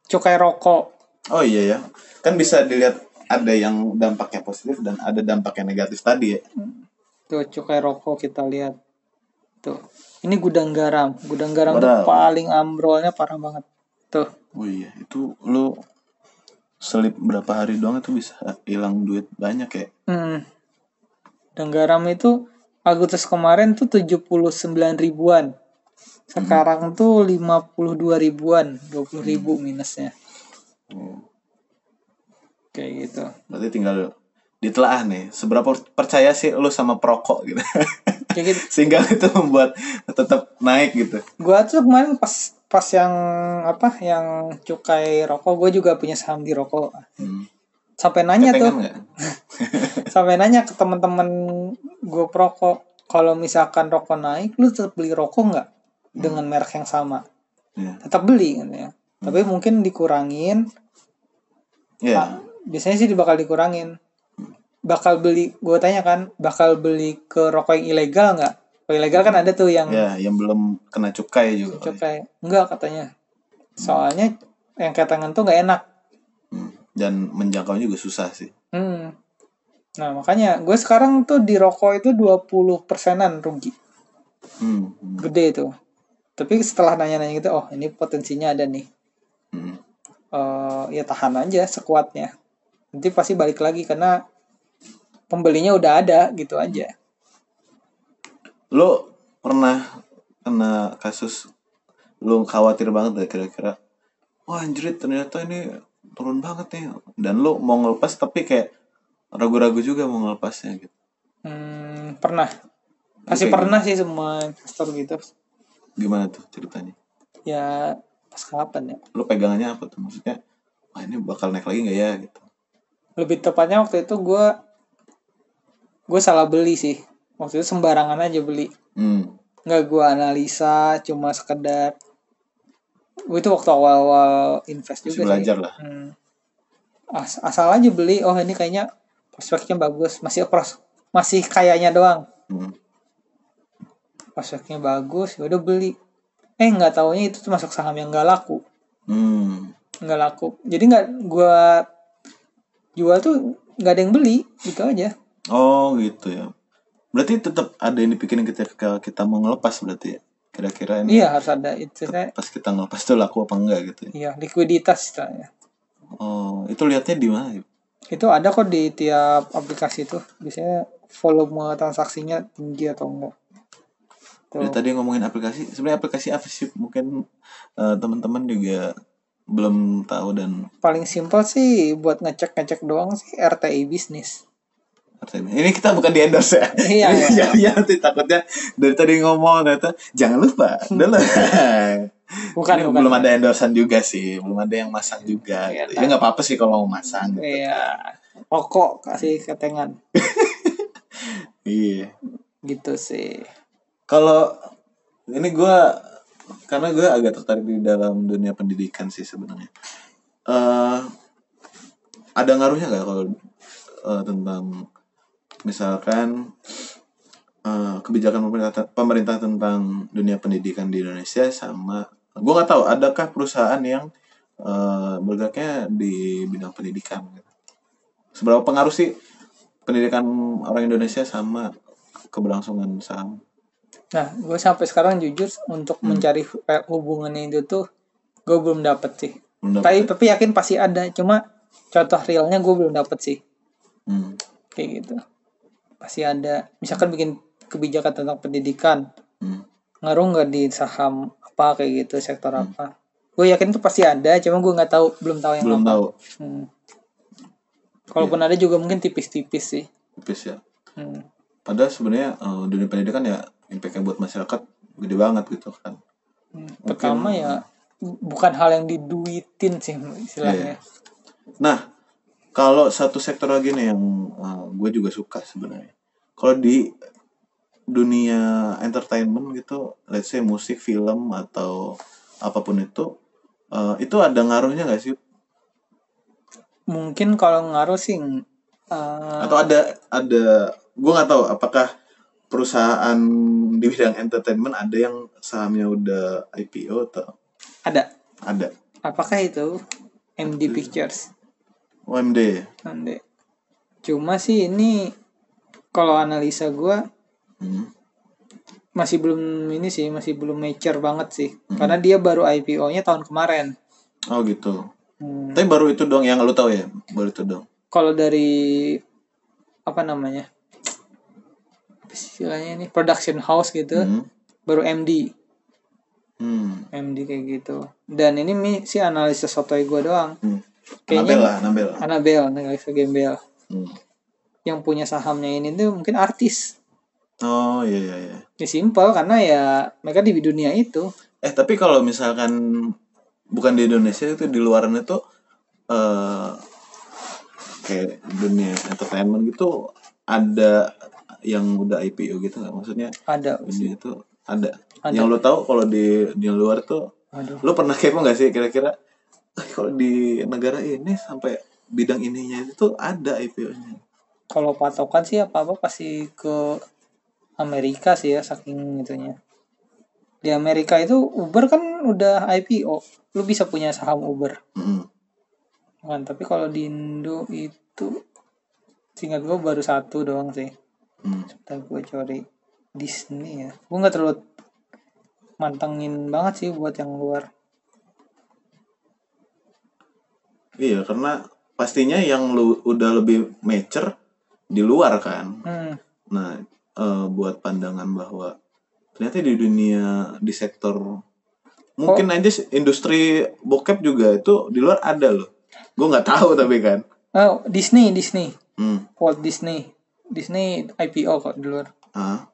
S2: cukai rokok.
S1: Oh iya ya, kan bisa dilihat ada yang dampaknya positif dan ada dampaknya negatif tadi ya.
S2: tuh cukai rokok kita lihat. Tuh ini gudang garam gudang garam tuh
S1: Wadaw.
S2: paling ambrolnya parah banget tuh
S1: Oh iya, itu lu selip berapa hari doang itu bisa hilang duit banyak ya.
S2: hmm. gudang garam itu Agustus kemarin tuh 79 ribuan sekarang tuh 52 ribuan 20 ribu minusnya
S1: Hmm.
S2: kayak gitu
S1: Berarti tinggal ditelaah nih, seberapa percaya sih lu sama perokok gitu.
S2: kayak gitu
S1: Sehingga itu membuat tetap naik gitu.
S2: gua tuh kemarin pas pas yang apa yang cukai rokok gue juga punya saham di rokok
S1: Hmm.
S2: sampai nanya tuh
S1: Kepengen nggak?
S2: sampai nanya ke teman-teman gue perokok kalau misalkan rokok naik lu tetap beli rokok nggak dengan merek yang sama
S1: Iya.
S2: tetap beli kan ya tapi mungkin dikurangin
S1: Iya.
S2: Ah, biasanya sih bakal dikurangin bakal beli gue tanya kan bakal beli ke rokok yang ilegal nggak Rokok ilegal kan ada tuh yang
S1: Ya, yang belum kena cukai juga.
S2: cukai enggak katanya soalnya yang kayak tangan tuh nggak enak
S1: Hmm. Dan menjangkau juga susah sih.
S2: hmm. nah makanya gue sekarang tuh di rokok itu 20 persenan rugi
S1: Hmm. hmm,
S2: gede itu tapi setelah nanya-nanya gitu oh ini potensinya ada nih
S1: hmm.
S2: Eh ya tahan aja sekuatnya nanti pasti balik lagi karena pembelinya udah ada gitu aja.
S1: Lo pernah kena kasus lu khawatir banget gak kira-kira wah anjrit ternyata ini turun banget nih. Dan lu mau ngelepas tapi kayak ragu-ragu juga mau ngelepasnya gitu.
S2: Hmm, pernah. Pasti
S1: Oke.
S2: pernah sih semua investor gitu.
S1: Gimana tuh ceritanya?
S2: Ya pas kapan ya?
S1: Lu pegangannya apa tuh? Maksudnya wah ini bakal naik lagi nggak ya? Gitu.
S2: Lebih tepatnya waktu itu gue gue salah beli sih. Waktu itu sembarangan aja beli.
S1: Hmm.
S2: Nggak gue analisa cuma sekedar Gua itu waktu awal-awal invest
S1: masih
S2: juga sih.
S1: belajar lah.
S2: Hmm. As- asal aja beli. Oh ini kayaknya prospeknya bagus. Masih pros masih kayaknya doang.
S1: Hmm.
S2: prospeknya bagus ya udah beli. Eh nggak taunya itu tuh masuk saham yang nggak laku.
S1: Hmm.
S2: nggak laku. Jadi nggak gua jual tuh nggak ada yang beli gitu aja
S1: oh gitu ya berarti tetap ada yang dipikirin ketika kita mau ngelepas berarti ya kira-kira ini
S2: iya harus ada itu
S1: pas kita ngelepas tuh laku apa enggak gitu ya
S2: iya likuiditas istilahnya
S1: oh itu lihatnya di mana ya?
S2: Itu ada kok di tiap aplikasi itu. Biasanya volume transaksinya tinggi atau enggak. Tuh.
S1: Ya, tadi ngomongin aplikasi, sebenarnya aplikasi apa sih? Mungkin eh, teman-teman juga belum tahu dan
S2: Paling simpel sih buat ngecek-ngecek doang sih RTI bisnis.
S1: Ini kita bukan di endorse ya.
S2: Iya, iya.
S1: ya, nanti takutnya dari tadi ngomong ternyata jangan lupa. Lah.
S2: Bukan,
S1: Ini
S2: bukan.
S1: belum ada endorsean juga sih, belum ada yang masang juga.
S2: Iya,
S1: gitu. Ya nggak apa-apa sih kalau mau masang. Gitu.
S2: Iya. Rokok kasih ketengan.
S1: Iya.
S2: Gitu sih.
S1: Kalau ini gua karena gue agak tertarik di dalam dunia pendidikan sih sebenarnya. eh ada ngaruhnya nggak kalau eh, tentang misalkan eh, kebijakan pemerintah pemerintah tentang dunia pendidikan di Indonesia sama gue nggak tahu adakah perusahaan yang eh, bergeraknya di bidang pendidikan gitu. seberapa pengaruh sih pendidikan orang Indonesia sama keberlangsungan saham
S2: Nah, gue sampai sekarang jujur untuk mencari hu- hubungannya itu tuh gue belum dapet sih.
S1: Belum dapet
S2: Tapi tapi yakin pasti ada. Cuma contoh realnya gue belum dapet sih.
S1: Hmm.
S2: Kayak gitu. Pasti ada. Misalkan bikin kebijakan tentang pendidikan.
S1: Hmm.
S2: Ngaruh nggak di saham apa kayak gitu, sektor apa. Gue yakin tuh pasti ada. Cuma gue nggak tahu, belum tahu yang
S1: Belum
S2: apa.
S1: tahu.
S2: Hmm. Kalaupun ada juga mungkin tipis-tipis sih.
S1: Tipis ya.
S2: Hmm.
S1: Padahal sebenarnya eh, dunia pendidikan ya impactnya buat masyarakat gede banget gitu kan.
S2: Hmm. Pertama ya bu- bukan hal yang diduitin sih istilahnya.
S1: Nah, kalau satu sektor lagi nih yang gue juga suka sebenarnya. Kalau di dunia entertainment gitu, let's say musik, film atau apa pun itu, eh, itu ada ngaruhnya nggak sih?
S2: Mungkin kalau ngaruh sih eh,
S1: Atau ada ada gue nggak tahu apakah perusahaan di bidang entertainment ada yang sahamnya udah IPO atau
S2: ada.
S1: ada
S2: Apakah itu MD Pictures?
S1: OMD
S2: Nanti. Cuma sih ini kalau analisa gua
S1: Hmm.
S2: masih belum ini sih masih belum mature banget sih karena dia baru IPO-nya tahun kemarin.
S1: oh gitu
S2: Hmm.
S1: tapi baru itu dong yang lu tahu ya baru itu dong
S2: Kalau dari apa namanya? Istilahnya ini production house gitu
S1: Hmm.
S2: baru MD.
S1: Hmm.
S2: MD kayak gitu. Dan ini mi sih analisa sotoy gua doang.
S1: Hmm.
S2: Kayaknya-
S1: Nabel lah, Nabel.
S2: Annabelle, analisa Gembel.
S1: Hmm.
S2: Yang punya sahamnya ini tuh mungkin artis.
S1: Oh iya iya iya.
S2: Ya simpel karena ya mereka di dunia itu.
S1: Eh tapi kalau misalkan bukan di Indonesia itu di luaran itu eh kayak dunia entertainment gitu ada yang udah IPO gitu nggak maksudnya
S2: Ada.
S1: dunia itu ada.
S2: Ada.
S1: Yang lo tahu kalau di di luar tuh
S2: Aduh.
S1: lo pernah kepo nggak sih kira-kira "Eh, kalau di negara ini sampai bidang ininya itu ada IPO-nya.
S2: Kalau patokan sih apa-apa pasti ke Amerika sih ya saking itunya. Di Amerika itu Uber kan udah IPO. Lu bisa punya saham Uber.
S1: Hmm.
S2: Kan, tapi kalau di Indo itu singkat gue baru satu doang sih.
S1: Hmm.
S2: Tapi gue cari Disney ya. Gue nggak terlalu mantengin banget sih buat yang luar.
S1: Iya, karena pastinya yang lu udah lebih mature di luar kan.
S2: Hmm.
S1: Nah, eh, buat pandangan bahwa ternyata di dunia di sektor mungkin aja sih industri bokep juga itu di luar ada loh. Gue nggak tahu tapi kan.
S2: Oh, Disney, Disney.
S1: Hmm.
S2: Walt Disney. Disney IPO kok di luar.
S1: Ah.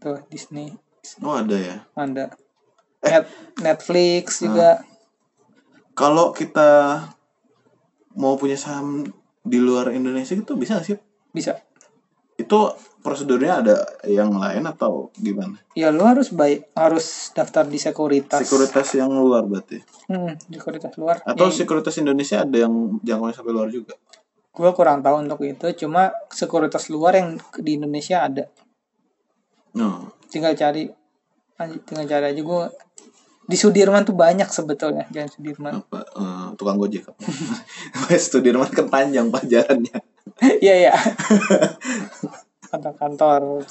S2: Tuh, Disney.
S1: Oh ada ya.
S2: Ada. Net, Netflix juga.
S1: Kalau kita mau punya saham di luar Indonesia itu bisa nggak sih?
S2: Bisa.
S1: Itu prosedurnya ada yang lain atau gimana?
S2: Ya lu harus baik harus daftar di sekuritas.
S1: Sekuritas yang luar berarti.
S2: Hmm, sekuritas luar.
S1: Atau
S2: Ya,
S1: sekuritas Indonesia ada yang jangkauannya sampai luar juga?
S2: gua kurang tahu untuk itu. Cuma sekuritas luar yang di Indonesia ada.
S1: No.
S2: Tinggal cari tinggal cari aja gua di Sudirman tuh banyak sebetulnya jangan Sudirman.
S1: apa eh, tukang gojek apa Sudirman kan panjang pajarannya
S2: Iya iya. Kantor-kantor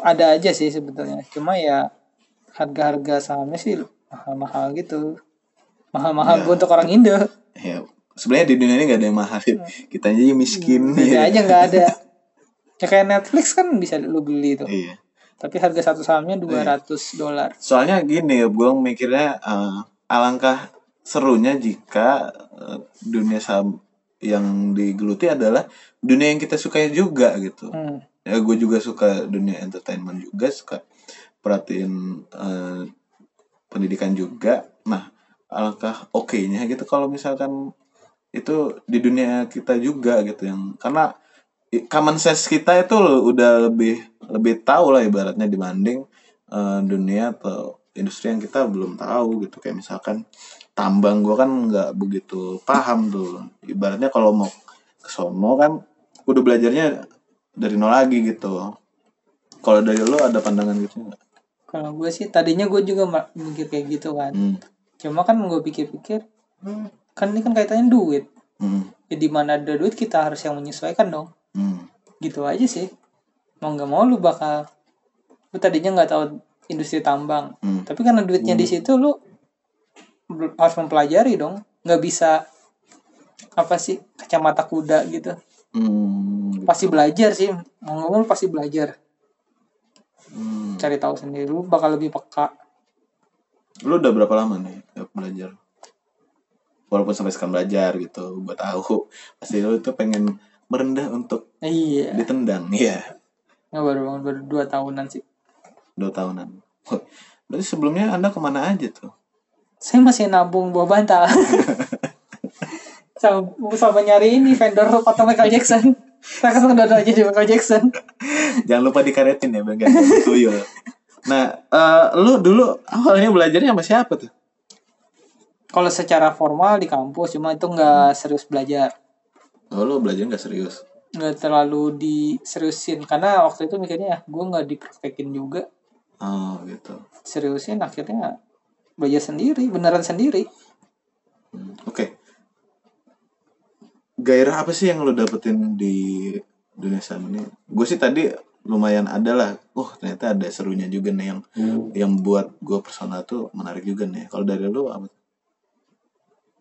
S2: ada aja sih sebetulnya. Cuma ya harga-harga sahamnya sih mahal-mahal gitu. Mahal-mahal
S1: Ya.
S2: untuk orang Indo.
S1: ya sebenarnya di dunia ini nggak ada yang mahal kita aja miskin
S2: Beda
S1: Iya.
S2: aja nggak ada. Ya kayak Netflix kan bisa lu beli tuh.
S1: iya
S2: Tapi harga satu sahamnya 200 dolar.
S1: soalnya gini gue mikirnya eh, alangkah serunya jika eh, dunia saham yang digeluti adalah dunia yang kita sukai juga gitu
S2: Hmm.
S1: ya gue juga suka dunia entertainment juga suka perhatiin eh, pendidikan juga nah alangkah oke-nya gitu kalau misalkan itu di dunia kita juga gitu yang karena common sense kita itu udah lebih lebih tahu lah ibaratnya dibanding eh, dunia atau industri yang kita belum tahu gitu kayak misalkan tambang gue kan nggak begitu paham tuh ibaratnya kalau mau ke sono kan udah belajarnya dari nol lagi gitu kalau dari lo ada pandangan gitu nggak
S2: Kalau gue sih tadinya gue juga mikir kayak gitu kan.
S1: hmm.
S2: Cuma kan gue pikir-pikir, hmm, kan ini kan kaitannya duit.
S1: Hmm.
S2: Ya di mana ada duit kita harus yang menyesuaikan dong.
S1: Hmm.
S2: Gitu aja sih. Mau nggak mau lu bakal lu tadinya nggak tahu industri tambang.
S1: Hmm.
S2: Tapi karena duitnya di situ lu harus mempelajari dong. Nggak bisa apa sih kacamata kuda gitu.
S1: Hmm.
S2: Pasti belajar sih. Mau nggak mau pasti belajar.
S1: Hmm.
S2: Cari tahu sendiri lu bakal lebih peka.
S1: Lu udah berapa lama nih ya, belajar? Walaupun sampai sekarang belajar gitu, gue tahu pasti lu tuh pengen merendah untuk
S2: Iya.
S1: ditendang, iya.
S2: Nggak baru baru dua tahunan sih.
S1: Dua tahunan. Berarti sebelumnya anda ke mana aja tuh?
S2: Saya masih nabung buah bantal. sama, sama nyari ini vendor foto Michael Jackson. Saya kan udah aja di Michael Jackson.
S1: Jangan lupa dikaretin ya, bagian tuyul. Nah, eh, lu dulu awalnya belajarnya sama siapa tuh?
S2: Kalau secara formal di kampus, cuma itu nggak serius belajar.
S1: Oh, lu belajar nggak serius?
S2: Nggak terlalu diseriusin. Karena waktu itu mikirnya, ya, gue nggak dipraktekin juga.
S1: Oh, gitu.
S2: Seriusin akhirnya belajar sendiri, beneran sendiri.
S1: Hmm, Oke. Gairah apa sih yang lu dapetin di dunia saham ini? Gue sih tadi lumayan ada lah. Oh ternyata ada serunya juga nih yang yang buat gue personal tuh menarik juga nih. Kalau dari lu apa?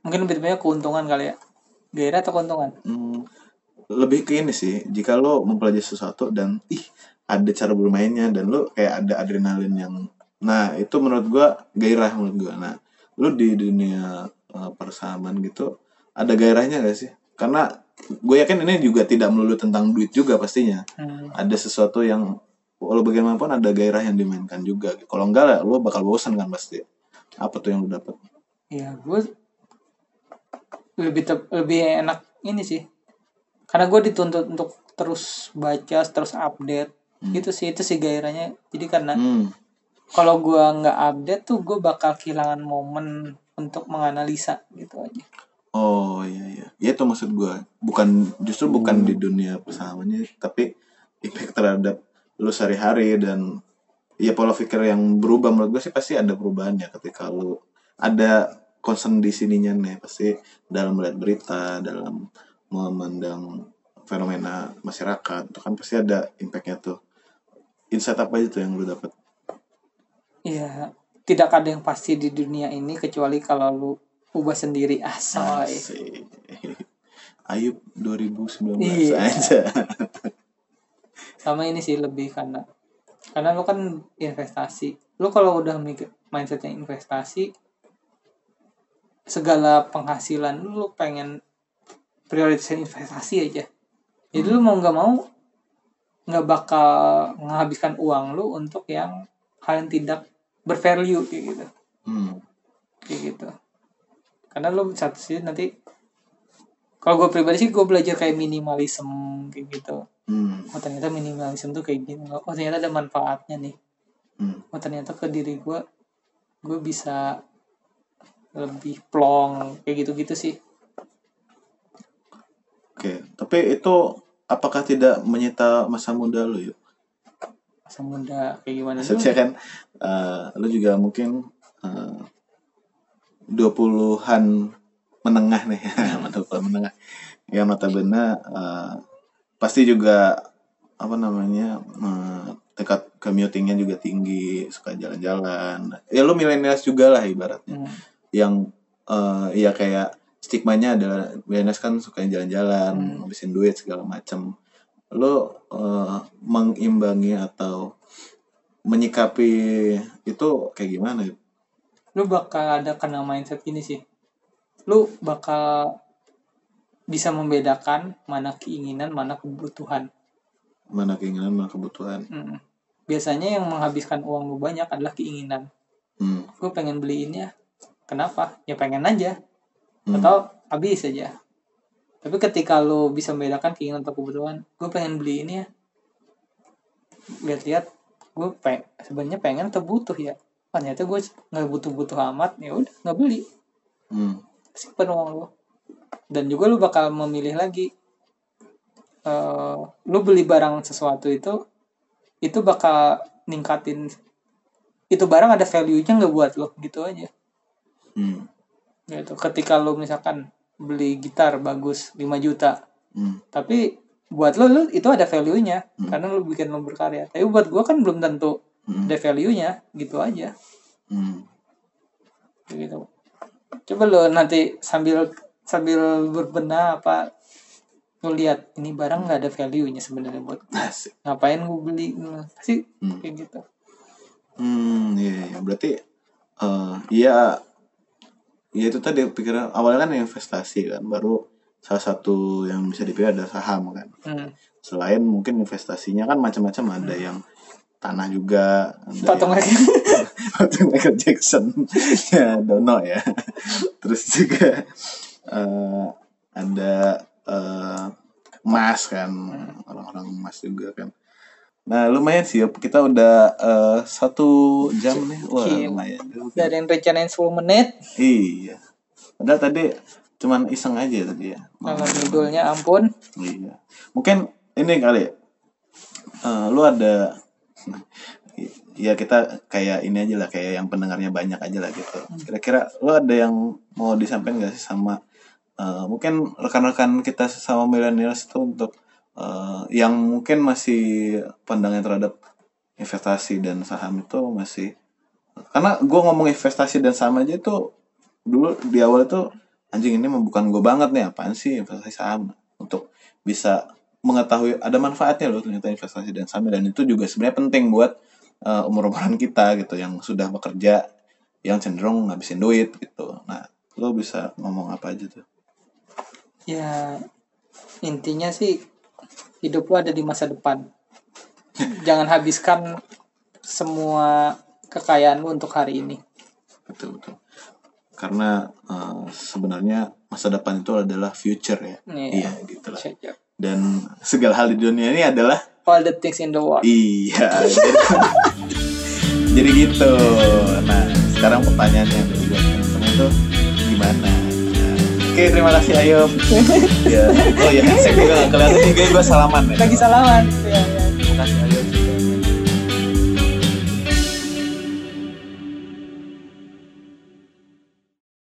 S2: Mungkin lebih banyak keuntungan kali ya. Gairah atau keuntungan?
S1: Hmm, lebih ke ini sih. Jika lo mempelajari sesuatu dan ih ada cara bermainnya dan lo kayak ada adrenalin yang nah itu menurut gue gairah menurut gue. Nah lu di dunia uh, persahaman gitu ada gairahnya gak sih? Karena gue yakin ini juga tidak melulu tentang duit juga pastinya.
S2: Hmm.
S1: Ada sesuatu yang walau bagaimanapun ada gairah yang dimainkan juga. Kalau enggak lah lo bakal bosan kan pasti. Apa tuh yang lu dapet?
S2: Ya gue lebih tep- lebih enak ini sih. Karena gue dituntut untuk terus baca, terus update. Gitu sih itu sih gairahnya. Jadi karena
S1: Hmm.
S2: kalau gue nggak update tuh gue bakal kehilangan momen untuk menganalisa gitu aja.
S1: Oh iya iya. Ya itu maksud gua. Bukan justru bukan di dunia persahamannya tapi impact terhadap lu sehari-hari dan ya pola pikir yang berubah menurut gue sih pasti ada perubahannya ketika lu ada concern di sininya nih pasti dalam melihat berita dalam memandang fenomena masyarakat itu kan pasti ada impactnya tuh insight apa tuh yang lu dapat
S2: Iya, tidak ada yang pasti di dunia ini kecuali kalau lu ubah sendiri asal.
S1: Asik. Ayub 2019
S2: Iya.
S1: aja
S2: Sama ini sih lebih karena karena lu kan investasi. Lu kalau udah mikir mindsetnya investasi segala penghasilan lu, lu pengen prioritasin investasi aja. Jadi lu mau nggak mau nggak bakal menghabiskan uang lu untuk yang hal yang tidak bervalue kayak gitu.
S1: hmm.
S2: kayak gitu karena lo satu sih nanti kalau gue pribadi sih gue belajar kayak minimalism kayak gitu
S1: Hmm.
S2: oh ternyata minimalism tuh kayak gini oh ternyata ada manfaatnya nih
S1: Hmm.
S2: oh ternyata ke diri gue gue bisa lebih plong kayak gitu gitu sih
S1: Oke, tapi itu apakah tidak menyita masa muda lu yuk?
S2: masa muda kayak gimana dulu
S1: Maksudnya kan eh, lu juga mungkin eh, 20-an menengah nih, mantap menengah. Yang notabene eh, pasti juga apa namanya eh, tingkat commutingnya juga tinggi, suka jalan-jalan. Ya lu milenials juga lah ibaratnya.
S2: Hmm.
S1: Yang eh, ya kayak stigmanya adalah BNS kan suka jalan-jalan,
S2: Hmm.
S1: ngabisin duit segala macam. Lo eh, mengimbangi atau menyikapi itu kayak gimana?
S2: lu bakal ada kena mindset ini sih lu bakal bisa membedakan mana keinginan mana kebutuhan
S1: Mana keinginan, mana kebutuhan.
S2: Mm. biasanya yang menghabiskan uang lu banyak adalah keinginan
S1: Hmm.
S2: gue pengen beli ini ya kenapa? Ya pengen aja.
S1: Hmm.
S2: atau habis aja. Tapi ketika lu bisa membedakan keinginan atau kebutuhan gue pengen beli ini ya. Lihat-lihat gue pe sebenarnya pengen atau butuh ya? Ternyata gue nggak butuh-butuh amat ya udah nggak beli.
S1: Hmm.
S2: simpen uang lu. Dan juga lu bakal memilih lagi eh lu beli barang sesuatu itu itu bakal ningkatin itu barang ada value-nya nggak buat lo gitu aja
S1: Hmm.
S2: gitu ketika lu misalkan beli gitar bagus 5 juta
S1: Hmm.
S2: tapi buat lo, lu itu ada value-nya
S1: Hmm.
S2: karena lu bikin lo berkarya tapi buat gua kan belum tentu
S1: Hmm.
S2: ada value-nya gitu aja
S1: Hmm.
S2: gitu coba lo nanti sambil sambil berbenah apa lu lihat ini barang nggak ada value-nya sebenarnya buat.
S1: Asik.
S2: ngapain gue beli Nah, pasti
S1: Hmm.
S2: kayak gitu
S1: Hmm, iya, iya. berarti eh ya ya itu tadi pikiran awalnya kan investasi kan, baru salah satu yang bisa dipilih ada saham kan.
S2: hmm.
S1: Selain mungkin investasinya kan macam-macam ada yang tanah juga,
S2: patung lagi
S1: patung Michael Jackson, ya dono ya. Terus juga eh ada eh emas kan, orang-orang emas juga kan. Nah lumayan sih kita udah eh, satu jam nih, wah lumayan juga.
S2: dari yang rencanain 10 menit
S1: Iya. Padahal tadi cuman iseng aja tadi ya.
S2: kalau judulnya ampun
S1: Iya. Mungkin ini kali. eh, lu ada ya kita kayak ini aja lah kayak yang pendengarnya banyak aja lah gitu. Kira-kira lu ada yang mau disampaikan gak sih sama eh, mungkin rekan-rekan kita sama millennials itu untuk eh, yang mungkin masih pandangan terhadap investasi dan saham itu masih karena gue ngomong investasi dan saham aja itu dulu di awal itu anjing ini bukan gue banget nih apaan sih investasi saham? Untuk bisa mengetahui ada manfaatnya loh ternyata investasi dan saham dan itu juga sebenarnya penting buat uh, umur-umuran kita gitu yang sudah bekerja yang cenderung ngabisin duit gitu. Nah lo bisa ngomong apa aja tuh?
S2: Ya intinya sih hidup lu ada di masa depan jangan habiskan semua kekayaan lu untuk hari ini
S1: betul betul karena uh, sebenarnya masa depan itu adalah future ya
S2: Iya.
S1: iya gitu lah dan segala hal di dunia ini adalah
S2: all the things in the world
S1: Iya. jadi, jadi gitu. Nah, sekarang pertanyaannya buat teman-teman tuh gimana? Oke, terima kasih Ayub. ya. Oh ya, saya juga kelihatan juga gue salaman ya.
S2: lagi salaman ya, ya.
S1: Terima kasih Ayub.